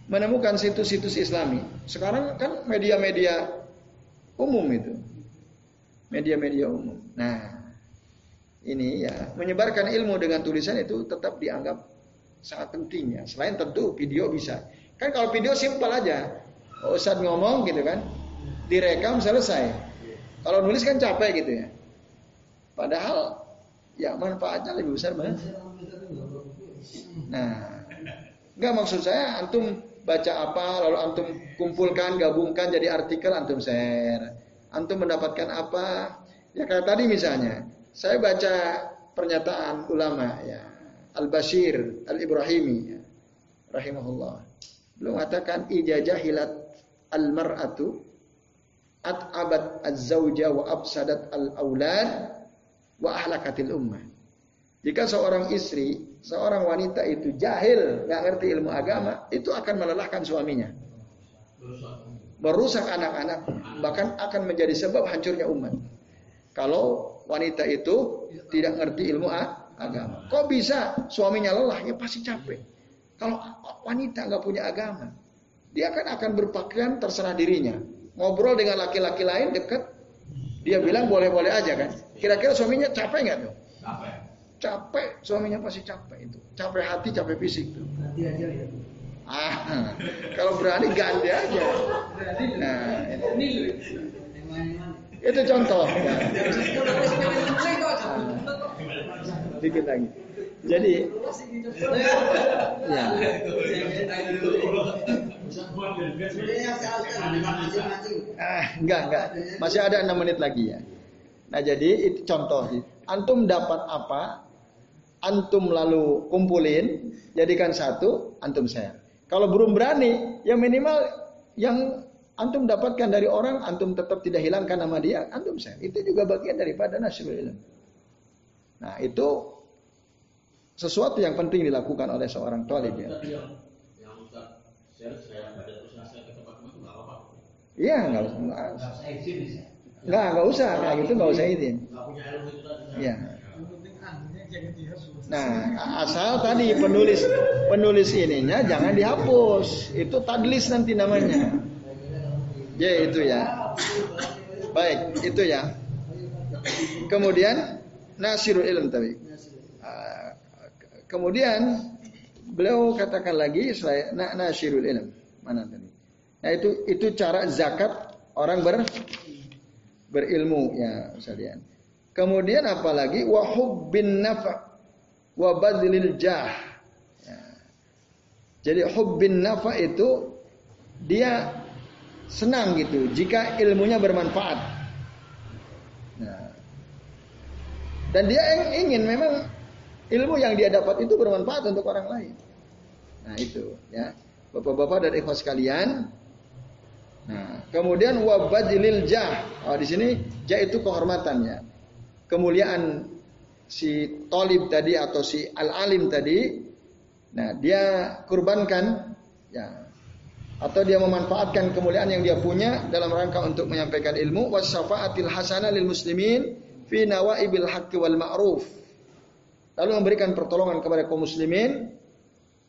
Speaker 1: menemukan situs-situs Islami. Sekarang kan media-media umum itu. Media-media umum. Nah, ini ya menyebarkan ilmu dengan tulisan itu tetap dianggap sangat penting ya. Selain tentu video bisa. Kan kalau video simpel aja. Oh, Ustadz ngomong gitu kan, direkam selesai. Kalau nulis kan capek gitu ya. Padahal ya manfaatnya lebih besar banget. Nah, nggak maksud saya antum baca apa lalu antum kumpulkan gabungkan jadi artikel antum share. Antum mendapatkan apa? Ya kayak tadi misalnya, saya baca pernyataan ulama ya Al-Bashir Al-Ibrahimi ya, rahimahullah. Belum mengatakan ijajahilat al-mar'atu at'abat az-zawja wa absadat al-aulad wa ahlakatil ummah. Jika seorang istri, seorang wanita itu jahil, nggak ngerti ilmu agama, itu akan melelahkan suaminya. Merusak anak-anak, bahkan akan menjadi sebab hancurnya umat. Kalau wanita itu tidak ngerti ilmu agama. Kok bisa suaminya lelah? Ya pasti capek. Kalau wanita nggak punya agama, dia kan akan berpakaian terserah dirinya. Ngobrol dengan laki-laki lain dekat, dia bilang boleh-boleh aja kan. Kira-kira suaminya capek nggak tuh? Capek. Capek, suaminya pasti capek itu. Capek hati, capek fisik tuh. Ganti aja ya. Ah, kalau berani ganti aja. Nah, ini. Itu contoh. Dikit lagi. Jadi, ya. Ah, enggak, enggak. Masih ada enam menit lagi ya. Nah, jadi itu contoh. Antum dapat apa? Antum lalu kumpulin, jadikan satu, antum share. Kalau belum berani, ya minimal yang antum dapatkan dari orang, antum tetap tidak hilangkan nama dia, antum share. Itu juga bagian daripada nasrul ilm. Nah, itu sesuatu yang penting dilakukan oleh seorang talib ya. Iya, nggak usah. Nggak, nggak usah, kayak gitu nggak usah izin. Iya. Nah, asal tadi penulis penulis ininya jangan dihapus. Itu tadlis nanti namanya. Ya itu ya. Baik, itu ya. Kemudian nasirul ilm tadi. Kemudian beliau katakan lagi saya na nasyirul ilm. Mana tadi? Nah itu itu cara zakat orang ber berilmu ya sekalian. Kemudian apalagi wahub bin nafa wa badlil jah. Ya. Jadi hubbin nafa itu dia senang gitu jika ilmunya bermanfaat. Nah. Dan dia ingin memang ilmu yang dia dapat itu bermanfaat untuk orang lain. Nah itu ya bapak-bapak dan ikhwas sekalian. Nah kemudian wabadilil jah. Oh di sini jah itu kehormatannya, kemuliaan si tolib tadi atau si al alim tadi. Nah dia kurbankan ya atau dia memanfaatkan kemuliaan yang dia punya dalam rangka untuk menyampaikan ilmu wasafaatil hasanah lil muslimin fi nawaibil haqqi wal ma'ruf lalu memberikan pertolongan kepada kaum muslimin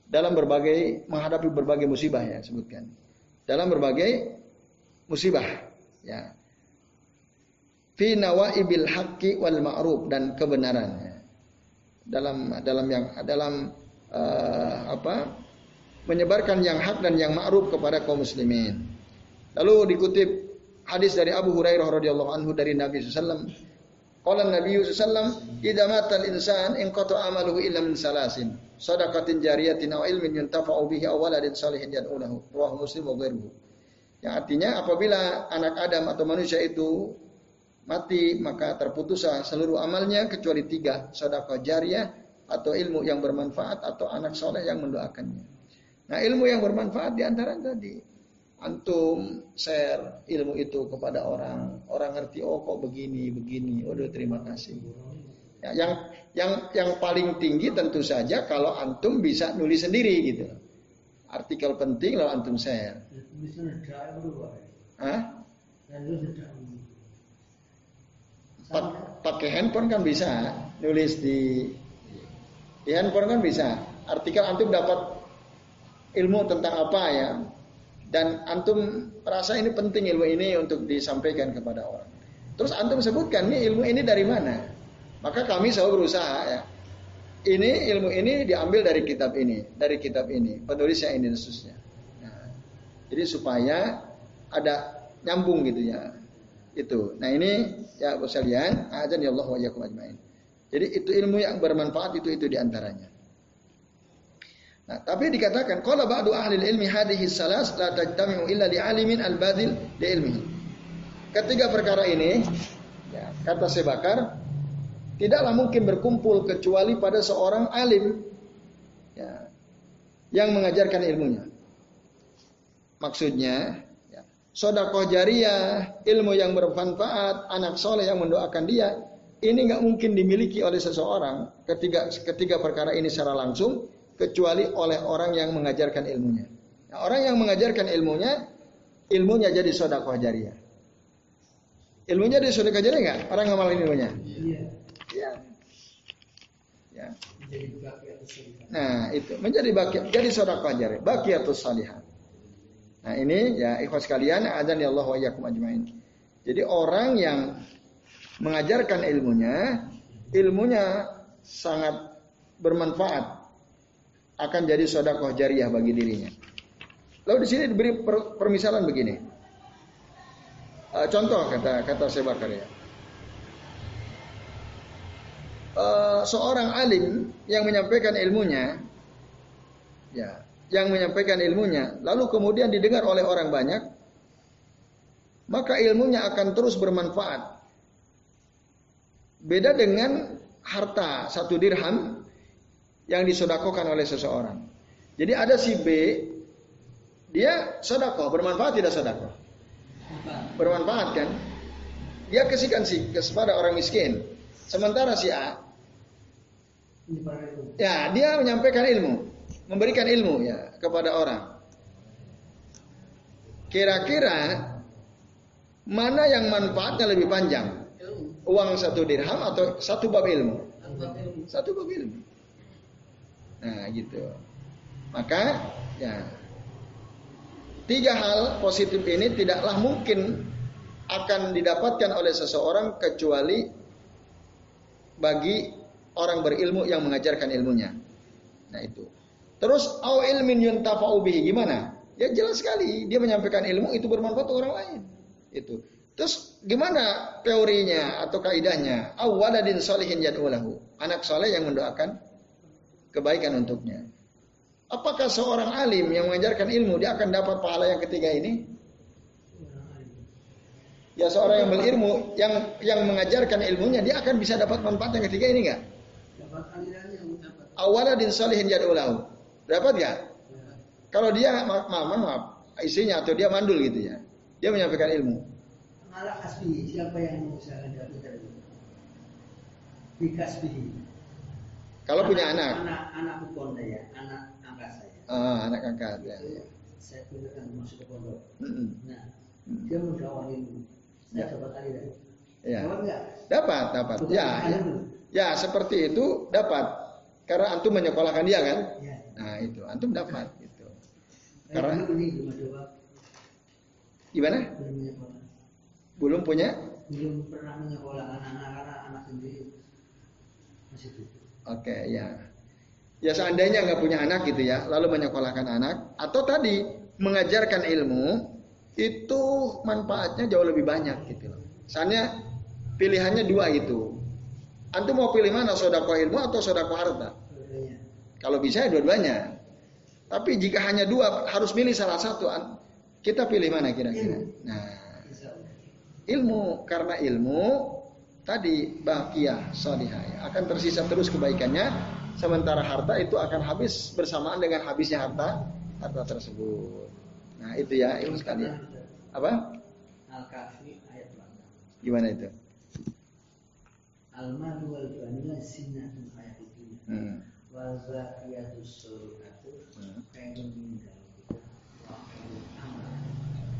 Speaker 1: dalam berbagai menghadapi berbagai musibah ya sebutkan. Dalam berbagai musibah ya. Fi nawaibil haqqi wal ma'ruf dan kebenaran ya. Dalam dalam yang dalam uh, apa? menyebarkan yang hak dan yang ma'ruf kepada kaum muslimin. Lalu dikutip hadis dari Abu Hurairah radhiyallahu anhu dari Nabi sallallahu Qala Nabi sallallahu idza mata al-insan in qata amaluhu illa min salasin. Sadaqatin jariyatin aw ilmin yuntafa'u bihi aw waladin salihin yad'unahu. Rawahu Muslim wa ghairuhu. Yang artinya apabila anak Adam atau manusia itu mati maka terputuslah seluruh amalnya kecuali tiga sedekah jariah atau ilmu yang bermanfaat atau anak soleh yang mendoakannya. Nah ilmu yang bermanfaat di antara tadi antum share ilmu itu kepada orang, orang ngerti oh kok begini begini, waduh terima kasih. Ya, yang yang yang paling tinggi tentu saja kalau antum bisa nulis sendiri gitu. Artikel penting lalu antum share. Hah? Pakai handphone kan bisa nulis di di handphone kan bisa. Artikel antum dapat ilmu tentang apa ya dan antum rasa ini penting ilmu ini untuk disampaikan kepada orang. Terus antum sebutkan nih ilmu ini dari mana? Maka kami selalu berusaha ya. Ini ilmu ini diambil dari kitab ini, dari kitab ini, penulisnya ini khususnya. Nah, jadi supaya ada nyambung gitu ya. Itu. Nah ini ya sekalian, azan ya Allah wa ajmain. Jadi itu ilmu yang bermanfaat itu itu di antaranya. Nah, tapi dikatakan qala ba'du ahli ilmi hadhihi salas la tajtami'u illa li alimin al-badil li ilmihi. Ketiga perkara ini ya, kata Sebakar tidaklah mungkin berkumpul kecuali pada seorang alim ya, yang mengajarkan ilmunya. Maksudnya ya, sodakoh jariah, ilmu yang bermanfaat, anak soleh yang mendoakan dia, ini nggak mungkin dimiliki oleh seseorang ketiga ketiga perkara ini secara langsung kecuali oleh orang yang mengajarkan ilmunya. Nah, orang yang mengajarkan ilmunya, ilmunya jadi sodakoh jariah. Ilmunya jadi sodakoh jariah nggak? Orang ngamalin ilmunya? Iya. Ya. ya. Nah itu menjadi baki, jadi sodakoh jariah, atau salihah. Nah ini ya ikhwas kalian, ada ya Allah wa ajmain. Jadi orang yang mengajarkan ilmunya, ilmunya sangat bermanfaat akan jadi sodakoh jariah bagi dirinya. Lalu di sini diberi per, permisalan begini. Uh, contoh kata kata Sebakar ya. Uh, seorang alim yang menyampaikan ilmunya, ya, yang menyampaikan ilmunya, lalu kemudian didengar oleh orang banyak, maka ilmunya akan terus bermanfaat. Beda dengan harta satu dirham yang disodakokan oleh seseorang. Jadi ada si B, dia sodako, bermanfaat tidak sodako? Bermanfaat kan? Dia kasihkan si kepada orang miskin. Sementara si A, ya dia menyampaikan ilmu, memberikan ilmu ya kepada orang. Kira-kira mana yang manfaatnya lebih panjang? Uang satu dirham atau satu bab ilmu? Satu bab ilmu. Nah, gitu. Maka ya tiga hal positif ini tidaklah mungkin akan didapatkan oleh seseorang kecuali bagi orang berilmu yang mengajarkan ilmunya. Nah, itu. Terus au ilmin yuntafa'u bihi gimana? Ya jelas sekali dia menyampaikan ilmu itu bermanfaat untuk orang lain. Itu. Terus gimana teorinya atau kaidahnya? Awaladin solihin yad'ulahu. Anak soleh yang mendoakan kebaikan untuknya. Apakah seorang alim yang mengajarkan ilmu dia akan dapat pahala yang ketiga ini? Ya seorang yang berilmu yang yang mengajarkan ilmunya dia akan bisa dapat manfaat yang ketiga ini enggak? Awaladin salihin jad'ulahu. Dapat enggak? Kalau dia maaf, maaf, maaf, istrinya atau dia mandul gitu ya. Dia menyampaikan ilmu.
Speaker 2: Malah kasbi siapa yang bisa dapat? Bikasbihi.
Speaker 1: Kalau anak, punya anak.
Speaker 2: Anak anak bukonda ya, anak angkat saya.
Speaker 1: Oh, anak angkat ya.
Speaker 2: ya. Saya pindahkan masuk ke pondok. Mm -hmm. Nah, mm. dia mau ilmu. Saya ya. dapat aliran.
Speaker 1: Ya. Dapat enggak? Dapat, dapat. Bukan ya, ya. ya, seperti itu dapat. Karena antum menyekolahkan dia kan? Ya. Nah, itu antum dapat gitu. Karena Gimana? Belum punya?
Speaker 2: Belum pernah menyekolah anak-anak anak sendiri. Masih.
Speaker 1: Oke, okay, ya. Ya seandainya nggak punya anak gitu ya, lalu menyekolahkan anak, atau tadi mengajarkan ilmu, itu manfaatnya jauh lebih banyak gitu loh. Misalnya pilihannya dua itu. Antum mau pilih mana, sodako ilmu atau sodako harta? Kalau bisa ya dua-duanya. Tapi jika hanya dua, harus milih salah satu. Kita pilih mana kira-kira? Nah, ilmu karena ilmu tadi bahagia solihah ya. akan tersisa terus kebaikannya sementara harta itu akan habis bersamaan dengan habisnya harta harta tersebut nah itu ya itu sekalian apa
Speaker 2: Al-Kahfi ayat
Speaker 1: gimana itu
Speaker 2: Al-malu wal banuna sinatun hayatid dunya hmm. Wa hmm.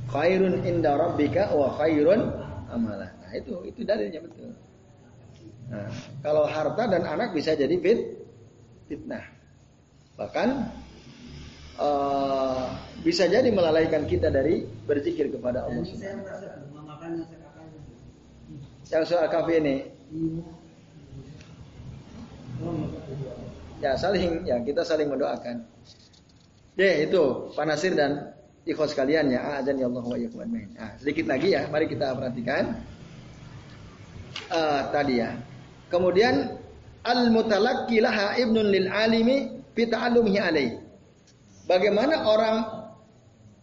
Speaker 2: khairun inda
Speaker 1: rabbika wa khairun amalah Nah itu itu dalilnya betul. Nah, kalau harta dan anak bisa jadi fit fitnah. Bahkan uh, bisa jadi melalaikan kita dari berzikir kepada Allah. Yang soal kafe ini. Ya saling ya kita saling mendoakan. Ya itu Panasir dan ikhwas kalian ya azan ya Allah wa Nah, sedikit lagi ya, mari kita perhatikan uh, tadi ya. Kemudian al mutalaqi laha ibnun lil alimi fi ta'allumihi alai. bagaimana orang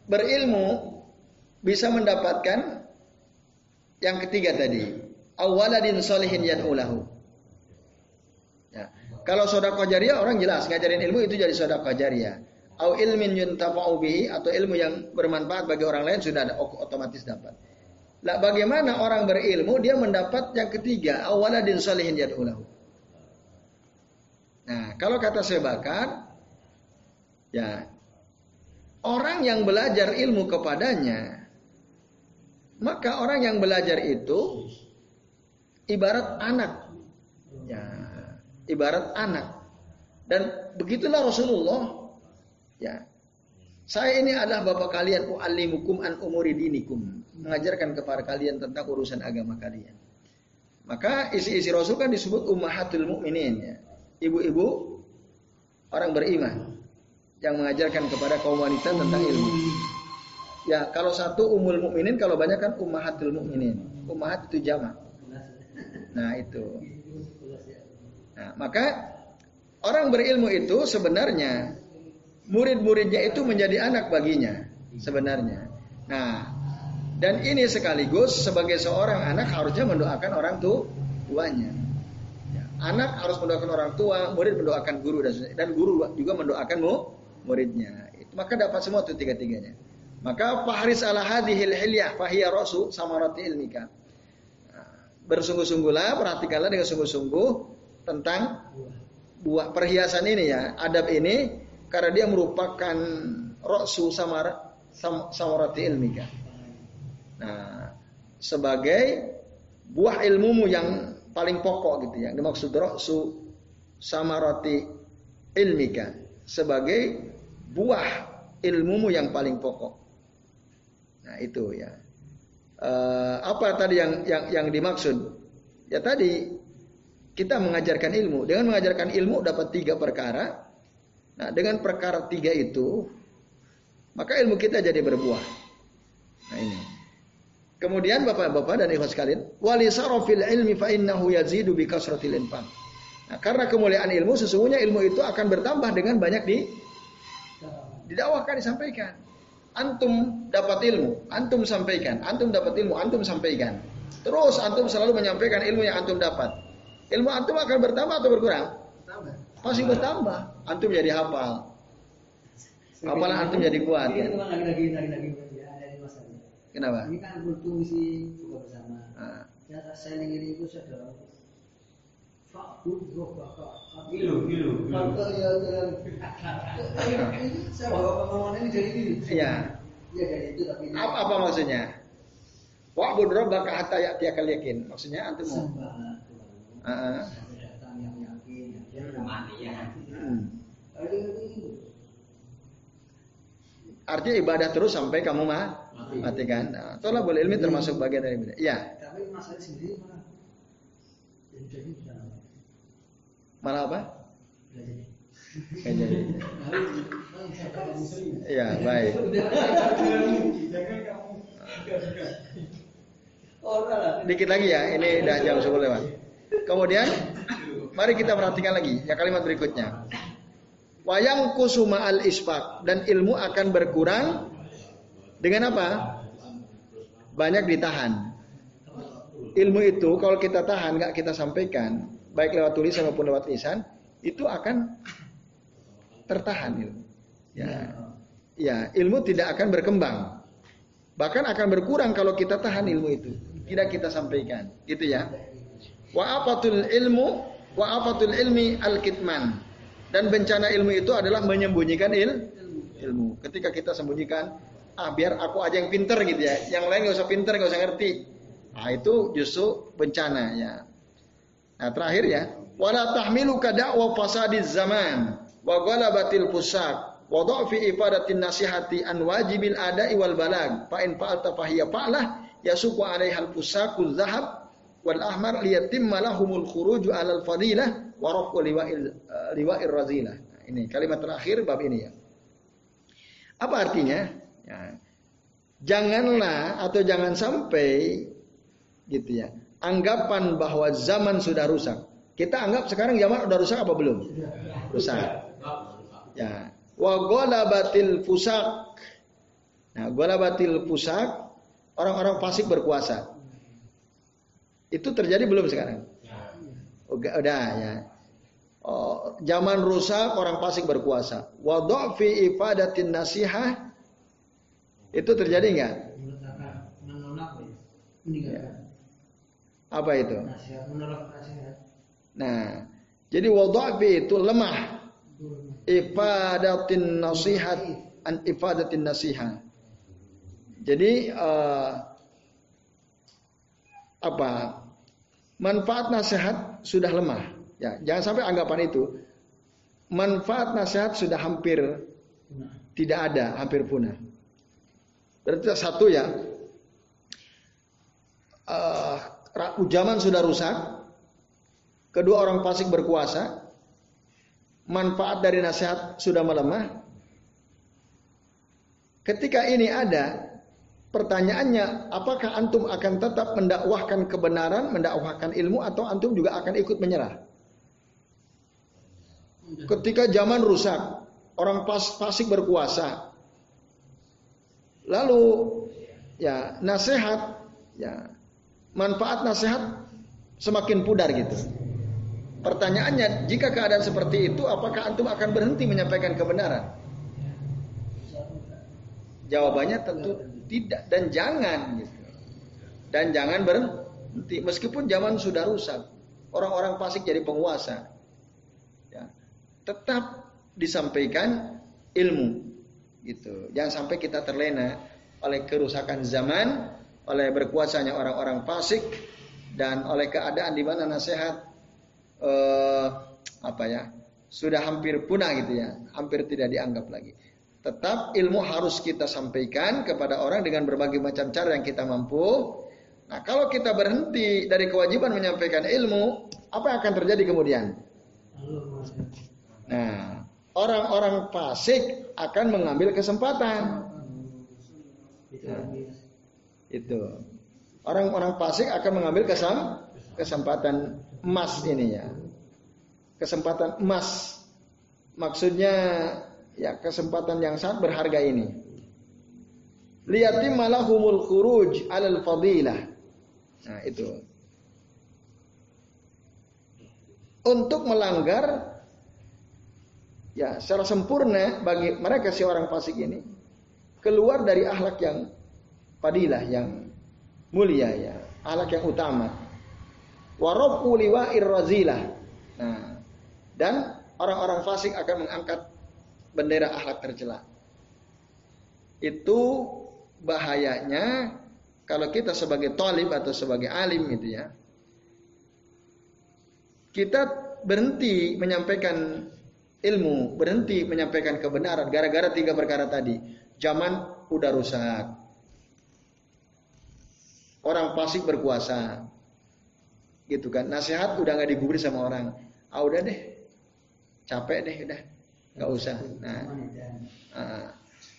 Speaker 1: berilmu bisa mendapatkan yang ketiga tadi, awaladin solihin yad'ulahu. Ya. Kalau sodako jariah orang jelas ngajarin ilmu itu jadi sodako jariah. Au ilmin yuntafa'u atau ilmu yang bermanfaat bagi orang lain sudah ada otomatis dapat. Lah bagaimana orang berilmu dia mendapat yang ketiga awaladin solihin yad'ulahu. Nah, kalau kata saya bakar ya orang yang belajar ilmu kepadanya maka orang yang belajar itu ibarat anak. Ibarat anak. Dan begitulah Rasulullah. Ya. Saya ini adalah bapak kalian u'allimukum an umuri dinikum. Mengajarkan kepada kalian tentang urusan agama kalian. Maka isi-isi Rasul kan disebut ummahatul mukminin ya. Ibu-ibu orang beriman yang mengajarkan kepada kaum wanita tentang ilmu. Ya, kalau satu umul mukminin, kalau banyak kan ummahatul mukminin. Ummahat itu jama. Nah, itu. Nah, maka orang berilmu itu sebenarnya murid-muridnya itu menjadi anak baginya sebenarnya. Nah, dan ini sekaligus sebagai seorang anak harusnya mendoakan orang tuanya. Ya, anak harus mendoakan orang tua, murid mendoakan guru dan dan guru juga mendoakan muridnya. Maka dapat semua itu tiga-tiganya. Maka fahris ala hadhil hilyah fahiya rasu samarati ilmika. Nah, bersungguh-sungguhlah, perhatikanlah dengan sungguh-sungguh tentang buah perhiasan ini ya, adab ini karena dia merupakan rasu samar sam, samarati ilmika. Nah, sebagai buah ilmumu yang paling pokok gitu ya. Dimaksud rasu samarati ilmika sebagai buah ilmumu yang paling pokok. Nah itu ya. Uh, apa tadi yang yang yang dimaksud? Ya tadi kita mengajarkan ilmu. Dengan mengajarkan ilmu dapat tiga perkara. Nah dengan perkara tiga itu maka ilmu kita jadi berbuah. Nah ini. Kemudian bapak-bapak dan ikhwas sekalian, wali sarofil ilmi fa innahu yazidu bi kasratil infaq. Nah, karena kemuliaan ilmu sesungguhnya ilmu itu akan bertambah dengan banyak di didakwakan disampaikan antum dapat ilmu, antum sampaikan, antum dapat ilmu, antum sampaikan. Terus antum selalu menyampaikan ilmu yang antum dapat. Ilmu antum akan bertambah atau berkurang? Pasti bertambah. Antum jadi hafal. Hafalan antum jadi kuat. Kan? Kenapa?
Speaker 2: Ini kan misi buka bersama. Ah. Ya saya ini itu sudah Gilu, gilu. ya Saya bawa ngomongnya ini jadi gini.
Speaker 1: Iya. Iya jadi itu tapi apa, apa maksudnya? Wa'bud rabbaka hatta ya'tiyakal yakin. Maksudnya antum mau. Heeh. Artinya ibadah terus sampai kamu mah mati kan. Nah, tolak boleh ilmi termasuk bagian dari ibadah. Iya. Tapi masalah sendiri mana? Jadi Malah apa? Jadi. Ya baik. Dikit lagi ya, ini udah jam 10 lewat. Kemudian, mari kita perhatikan lagi ya kalimat berikutnya. Wayang kusuma al isfak dan ilmu akan berkurang dengan apa? Banyak ditahan. Ilmu itu kalau kita tahan nggak kita sampaikan, baik lewat tulisan maupun lewat lisan itu akan tertahan ilmu. Ya. Ya, ilmu tidak akan berkembang. Bahkan akan berkurang kalau kita tahan ilmu itu. Tidak kita sampaikan. Gitu ya. Wa afatul ilmu wa afatul ilmi al-kitman. Dan bencana ilmu itu adalah menyembunyikan il, ilmu. Ketika kita sembunyikan, ah biar aku aja yang pinter gitu ya. Yang lain gak usah pinter, gak usah ngerti. Nah itu justru bencana ya. Nah terakhir ya, wala tahmilu kada'wa fasadiz zaman wa ghalabatil fusak wa dha'fi ifadatin nasihati an wajibil ada'i wal balag fa in fa'alta fahiya fa'lah yasuqu 'alaiha al fusakul zahab wal ahmar liyatimma lahumul khuruju 'alal fadilah wa rafu liwa'il razilah. Nah, ini kalimat terakhir bab ini ya. Apa artinya? Ya. Janganlah atau jangan sampai gitu ya anggapan bahwa zaman sudah rusak. Kita anggap sekarang zaman sudah rusak apa belum? Rusak. Ya. Wa ghalabatil fusak. Nah, ghalabatil fusak orang-orang fasik berkuasa. Itu terjadi belum sekarang? Udah, udah ya. Oh, zaman rusak orang fasik berkuasa. Wa fi ifadatin nasihah itu terjadi enggak? Ya. Apa itu? Nah, jadi wadhafi itu lemah. Ifadatin nasihat an ifadatin nasihat. Jadi uh, apa? Manfaat nasihat sudah lemah. Ya, jangan sampai anggapan itu manfaat nasihat sudah hampir tidak ada, hampir punah. Berarti satu ya, uh, zaman sudah rusak, kedua orang fasik berkuasa, manfaat dari nasihat sudah melemah. Ketika ini ada, pertanyaannya, apakah antum akan tetap mendakwahkan kebenaran, mendakwahkan ilmu, atau antum juga akan ikut menyerah? Ketika zaman rusak, orang pas, fasik berkuasa, lalu ya nasihat, ya manfaat nasihat semakin pudar gitu. Pertanyaannya, jika keadaan seperti itu, apakah antum akan berhenti menyampaikan kebenaran? Jawabannya tentu tidak dan jangan gitu. Dan jangan berhenti meskipun zaman sudah rusak. Orang-orang fasik jadi penguasa. Ya, tetap disampaikan ilmu gitu. Jangan sampai kita terlena oleh kerusakan zaman oleh berkuasanya orang-orang fasik dan oleh keadaan di mana nasihat eh, apa ya sudah hampir punah gitu ya, hampir tidak dianggap lagi. Tetap ilmu harus kita sampaikan kepada orang dengan berbagai macam cara yang kita mampu. Nah, kalau kita berhenti dari kewajiban menyampaikan ilmu, apa yang akan terjadi kemudian? Nah, orang-orang fasik akan mengambil kesempatan. Nah, itu. Orang-orang fasik akan mengambil kesam, kesempatan emas ini ya. Kesempatan emas. Maksudnya ya kesempatan yang sangat berharga ini. Liyati malahumul khuruj alal fadilah. Nah, itu. Untuk melanggar ya secara sempurna bagi mereka si orang fasik ini keluar dari akhlak yang fadilah yang mulia ya, ahlak yang utama. Liwa'ir razilah. Nah, dan orang-orang fasik akan mengangkat bendera akhlak tercela. Itu bahayanya kalau kita sebagai talib atau sebagai alim gitu ya. Kita berhenti menyampaikan ilmu, berhenti menyampaikan kebenaran gara-gara tiga perkara tadi. Zaman udah rusak, orang fasik berkuasa. Gitu kan. Nasihat udah nggak digubris sama orang. Ah udah deh. Capek deh udah. Nggak usah. Nah. Uh,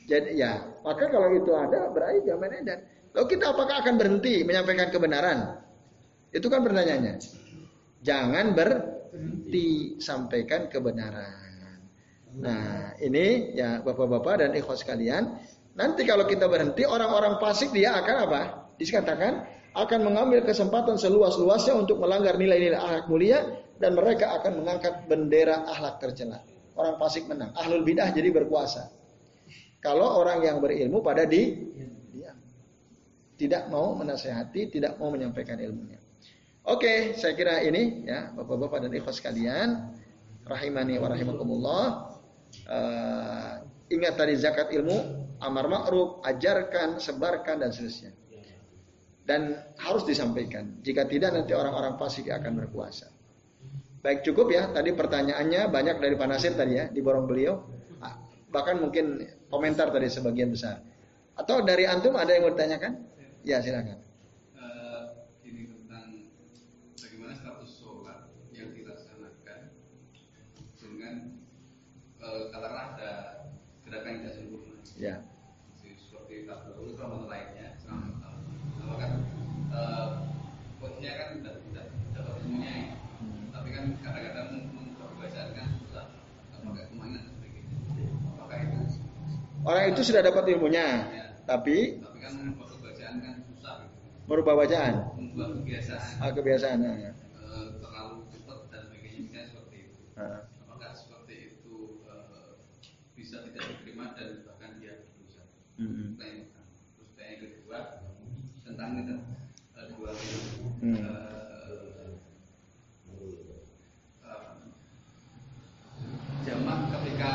Speaker 1: jadi ya, maka kalau itu ada berarti zaman edan. Lalu kita apakah akan berhenti menyampaikan kebenaran? Itu kan pertanyaannya. Jangan berhenti sampaikan kebenaran. Nah, ini ya Bapak-bapak dan ikhwas sekalian, nanti kalau kita berhenti orang-orang fasik dia akan apa? Dikatakan akan mengambil kesempatan seluas-luasnya untuk melanggar nilai-nilai akhlak mulia dan mereka akan mengangkat bendera akhlak tercela. Orang fasik menang, ahlul bidah jadi berkuasa. Kalau orang yang berilmu pada di diam. Tidak mau menasehati, tidak mau menyampaikan ilmunya. Oke, saya kira ini ya Bapak-bapak dan ikhwas sekalian, rahimani wa rahimakumullah. Uh, ingat tadi zakat ilmu, amar ma'ruf, ajarkan, sebarkan dan seterusnya dan harus disampaikan. Jika tidak nanti orang-orang fasik akan berkuasa. Baik cukup ya. Tadi pertanyaannya banyak dari Pak Nasir tadi ya di borong beliau. Ah, bahkan mungkin komentar tadi sebagian besar. Atau dari antum ada yang mau ditanyakan? Ya silakan.
Speaker 3: Ini tentang bagaimana status sholat yang dilaksanakan dengan uh, katakanlah ada gerakan yang tidak sempurna.
Speaker 1: Ya.
Speaker 3: Seperti tabel atau lainnya kan uh, posisinya kan tidak tidak dapat mempunyai tapi kan kadang-kadang membacakan kan susah apakah ke mana seperti itu apakah
Speaker 1: Orang itu sudah dapat ilmunya,
Speaker 3: Ya.
Speaker 1: tapi
Speaker 3: kan kan gitu.
Speaker 1: merubah bacaan,
Speaker 3: Membuat kebiasaan
Speaker 1: ah, kebiasaan. nah.
Speaker 3: eh, terlalu cepat dan misalnya seperti itu.
Speaker 1: Ah.
Speaker 3: Apakah seperti itu eh, bisa tidak diterima dan bahkan dia?
Speaker 1: Mm-mm.
Speaker 3: Nah, ini. Terus yang kedua tentang itu eh, dua
Speaker 1: Hmm.
Speaker 3: eh, eh, jamak ketika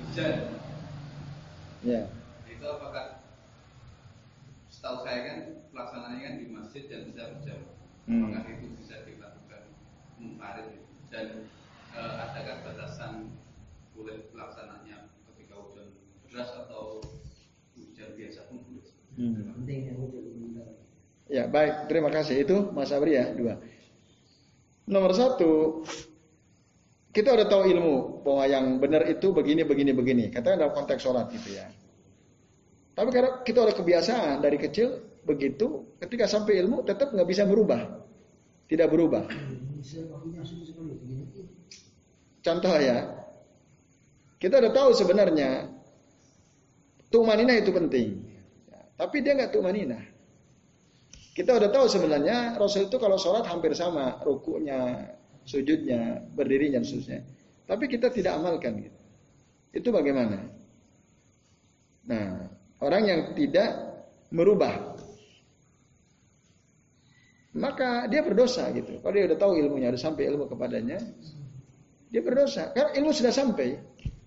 Speaker 3: hujan
Speaker 1: Ya.
Speaker 3: itu apakah setahu saya kan pelaksananya kan di masjid dan bisa berjamaah
Speaker 1: Hmm.
Speaker 3: apakah itu bisa dilakukan munfarid dan eh, adakah batasan boleh pelaksananya ketika hujan deras atau hujan biasa pun boleh
Speaker 1: Hmm. Ya baik, terima kasih. Itu Mas Abri ya, dua. Nomor satu, kita udah tahu ilmu bahwa yang benar itu begini, begini, begini. Katakan dalam konteks sholat gitu ya. Tapi karena kita udah kebiasaan dari kecil begitu, ketika sampai ilmu tetap nggak bisa berubah, tidak berubah. Contoh ya, kita udah tahu sebenarnya tumanina itu penting, tapi dia nggak tumanina. Kita udah tahu sebenarnya Rasul itu kalau sholat hampir sama rukunya, sujudnya, berdirinya dan seterusnya. Tapi kita tidak amalkan gitu. Itu bagaimana? Nah, orang yang tidak merubah maka dia berdosa gitu. Kalau dia udah tahu ilmunya, udah sampai ilmu kepadanya, dia berdosa. Karena ilmu sudah sampai.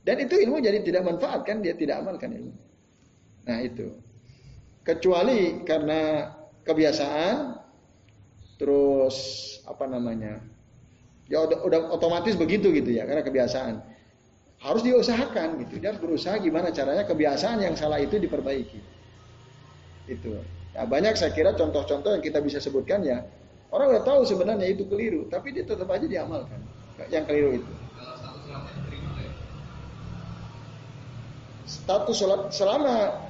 Speaker 1: Dan itu ilmu jadi tidak manfaat kan, dia tidak amalkan ilmu. Nah itu. Kecuali karena kebiasaan, terus apa namanya, ya udah, udah otomatis begitu gitu ya, karena kebiasaan. Harus diusahakan gitu, dia harus berusaha gimana caranya kebiasaan yang salah itu diperbaiki. Itu. Nah, banyak saya kira contoh-contoh yang kita bisa sebutkan ya, orang udah tahu sebenarnya itu keliru, tapi dia tetap aja diamalkan. Yang keliru itu.
Speaker 3: ya
Speaker 1: status sholat selama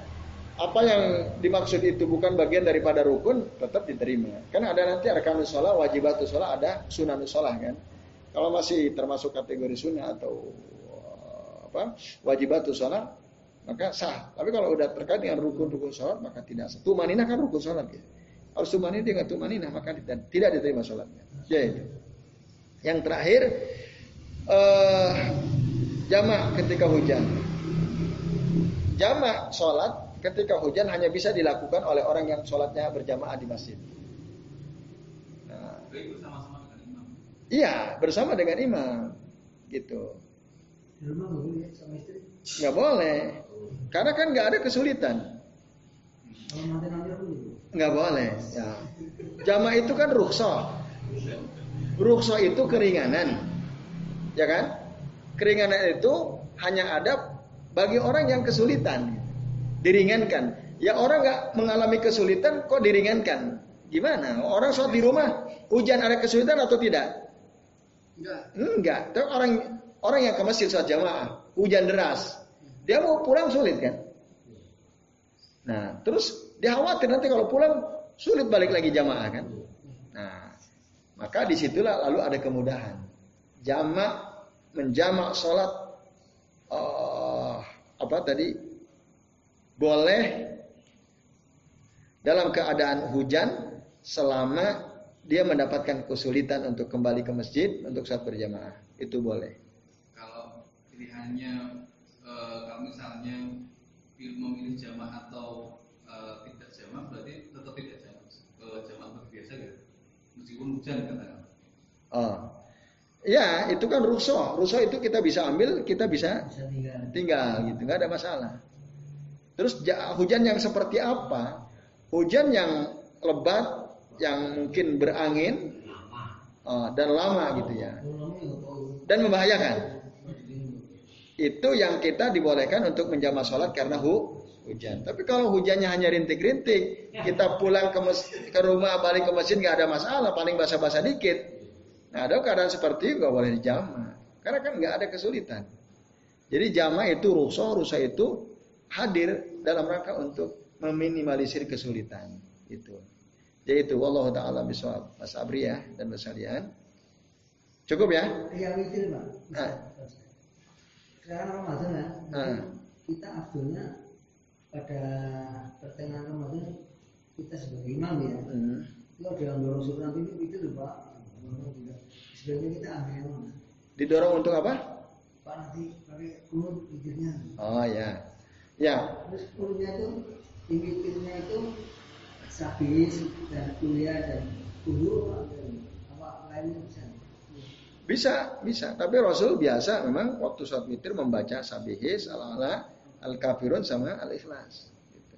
Speaker 1: apa yang dimaksud itu bukan bagian daripada rukun tetap diterima. Karena ada nanti arkanus sholat, wajibatus sholat, ada sunanus sholat kan. Kalau masih termasuk kategori sunnah atau uh, apa wajibatus sholat maka sah. Tapi kalau udah terkait dengan rukun-rukun sholat maka tidak sah. Tumanina kan rukun sholat ya. Harus tumanina dia nggak tumanina maka tidak, diterima sholatnya. Ya itu. Yang terakhir eh jamak ketika hujan. Jamak sholat ketika hujan hanya bisa dilakukan oleh orang yang sholatnya berjamaah di masjid. Nah,
Speaker 3: itu sama-sama dengan imam
Speaker 1: iya bersama dengan imam gitu.
Speaker 2: di rumah nggak boleh ya sama istri
Speaker 1: Nggak boleh. Karena kan nggak ada kesulitan. Nggak boleh. Ya. Jamak itu kan rukhsah. Rukhsah itu keringanan. Ya kan? Keringanan itu hanya ada bagi orang yang kesulitan. Diringankan. Ya orang nggak mengalami kesulitan kok diringankan. Gimana? Orang sholat di rumah hujan ada kesulitan atau tidak?
Speaker 2: enggak
Speaker 1: Enggak. Tapi orang orang yang ke masjid sholat jamaah, hujan deras, dia mau pulang sulit kan? Nah, terus dia khawatir nanti kalau pulang sulit balik lagi jamaah kan? Nah, maka di situlah lalu ada kemudahan. Jamak menjamak sholat eh, apa tadi boleh dalam keadaan hujan selama dia mendapatkan kesulitan untuk kembali ke masjid untuk sholat berjamaah itu boleh.
Speaker 3: kalau pilihannya eh, kalau misalnya memilih jamaah atau eh, tidak jamaah berarti tetap tidak jamaah ke jamaah seperti biasa gitu meskipun hujan katakan
Speaker 1: Oh, ya itu kan rusuh. Rusuh itu kita bisa ambil, kita bisa
Speaker 2: bisa tinggal
Speaker 1: tinggal gitu, nggak ada masalah. Terus ja- hujan yang seperti apa? Hujan yang lebat, yang mungkin berangin oh, dan lama gitu ya, dan membahayakan. Itu yang kita dibolehkan untuk menjamah sholat karena hu hujan. Tapi kalau hujannya hanya rintik-rintik, kita pulang ke, ke rumah balik ke masjid nggak ada masalah, paling basah-basah dikit. Nah, ada keadaan seperti itu nggak boleh dijamah, karena kan nggak ada kesulitan. Jadi jamaah itu rusuh, rusuh itu hadir dalam rangka untuk meminimalisir kesulitan. Itu. Jadi itu Allah taala bisawab. Mas Abri ya dan Mas Alian. Cukup ya?
Speaker 2: yang witir pak
Speaker 1: Ah.
Speaker 2: sekarang Ramadan ya
Speaker 1: Ah.
Speaker 2: kita afdolnya pada pertengahan Ramadan kita sebagai imam ya hmm. itu ada dorong surat nanti itu loh pak sebenarnya kita ambil yang mana
Speaker 1: didorong untuk apa
Speaker 2: pak nanti pakai kunut witirnya
Speaker 1: oh ya ya
Speaker 2: terus itu itu sabis dan kuliah dan kudu apa lainnya bisa
Speaker 1: bisa, bisa. Tapi Rasul biasa memang waktu sholat witir membaca sabihis ala ala al kafirun sama al ikhlas. Gitu.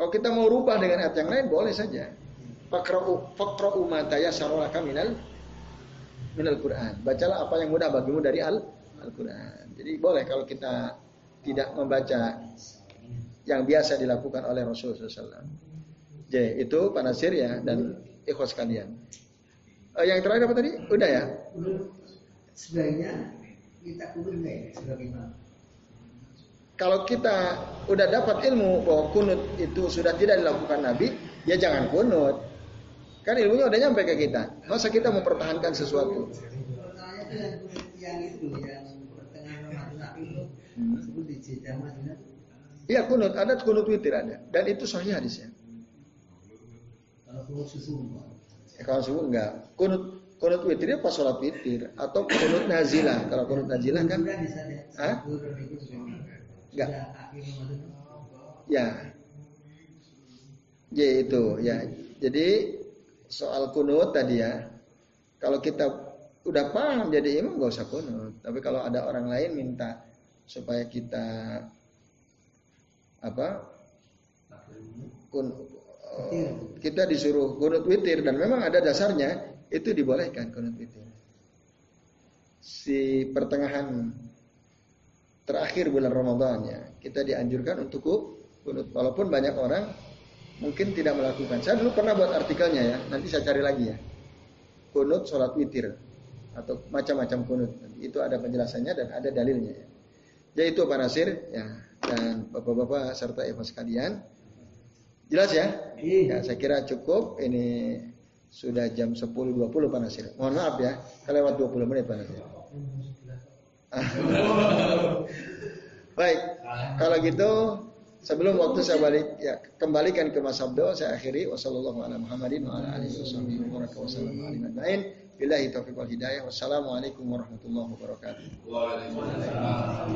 Speaker 1: Kalau kita mau rubah dengan ayat yang lain boleh saja. Fakra'u fakra'u ma tayassaraka minal minal Quran. Bacalah apa yang mudah bagimu dari al Al Quran. Jadi boleh kalau kita tidak membaca yang biasa dilakukan oleh Rasul SAW. Jadi itu panasir ya dan ikhlas kalian. Uh, yang terakhir apa tadi? Udah ya?
Speaker 2: sebaiknya kita kunut ya sebagai imam.
Speaker 1: Kalau kita udah dapat ilmu bahwa kunut itu sudah tidak dilakukan Nabi, ya jangan kunut. Kan ilmunya udah nyampe ke kita. Masa kita mempertahankan sesuatu?
Speaker 2: yang itu yang pertengahan Ramadan itu di
Speaker 1: Iya kunut, ada kunut witir ada, dan itu sahih hadisnya.
Speaker 2: Kalau
Speaker 1: ya, kalau subuh enggak. Kunut kunut witirnya pas sholat witir atau kunut nazilah. Kalau kunut nazilah kan, Hah? Enggak. Ya. Ya itu ya. Jadi soal kunut tadi ya. Kalau kita udah paham jadi imam nggak usah kunut. Tapi kalau ada orang lain minta supaya kita apa kun, kita disuruh kunut witir dan memang ada dasarnya itu dibolehkan kunut witir. Si pertengahan terakhir bulan Ramadan ya, kita dianjurkan untuk kunut. Walaupun banyak orang mungkin tidak melakukan. Saya dulu pernah buat artikelnya ya, nanti saya cari lagi ya. Kunut sholat witir atau macam-macam kunut. Itu ada penjelasannya dan ada dalilnya ya. Ya itu Pak Nasir ya dan bapak-bapak serta ibu sekalian. Jelas ya? Iya. Ya, saya kira cukup ini sudah jam 10.20 Pak Nasir. Mohon maaf ya, kelewat 20 menit Pak Nasir. Baik, kalau gitu sebelum waktu saya balik ya kembalikan ke Mas Abdo saya akhiri wassalamualaikum warahmatullahi wabarakatuh. Waalaikumsalam.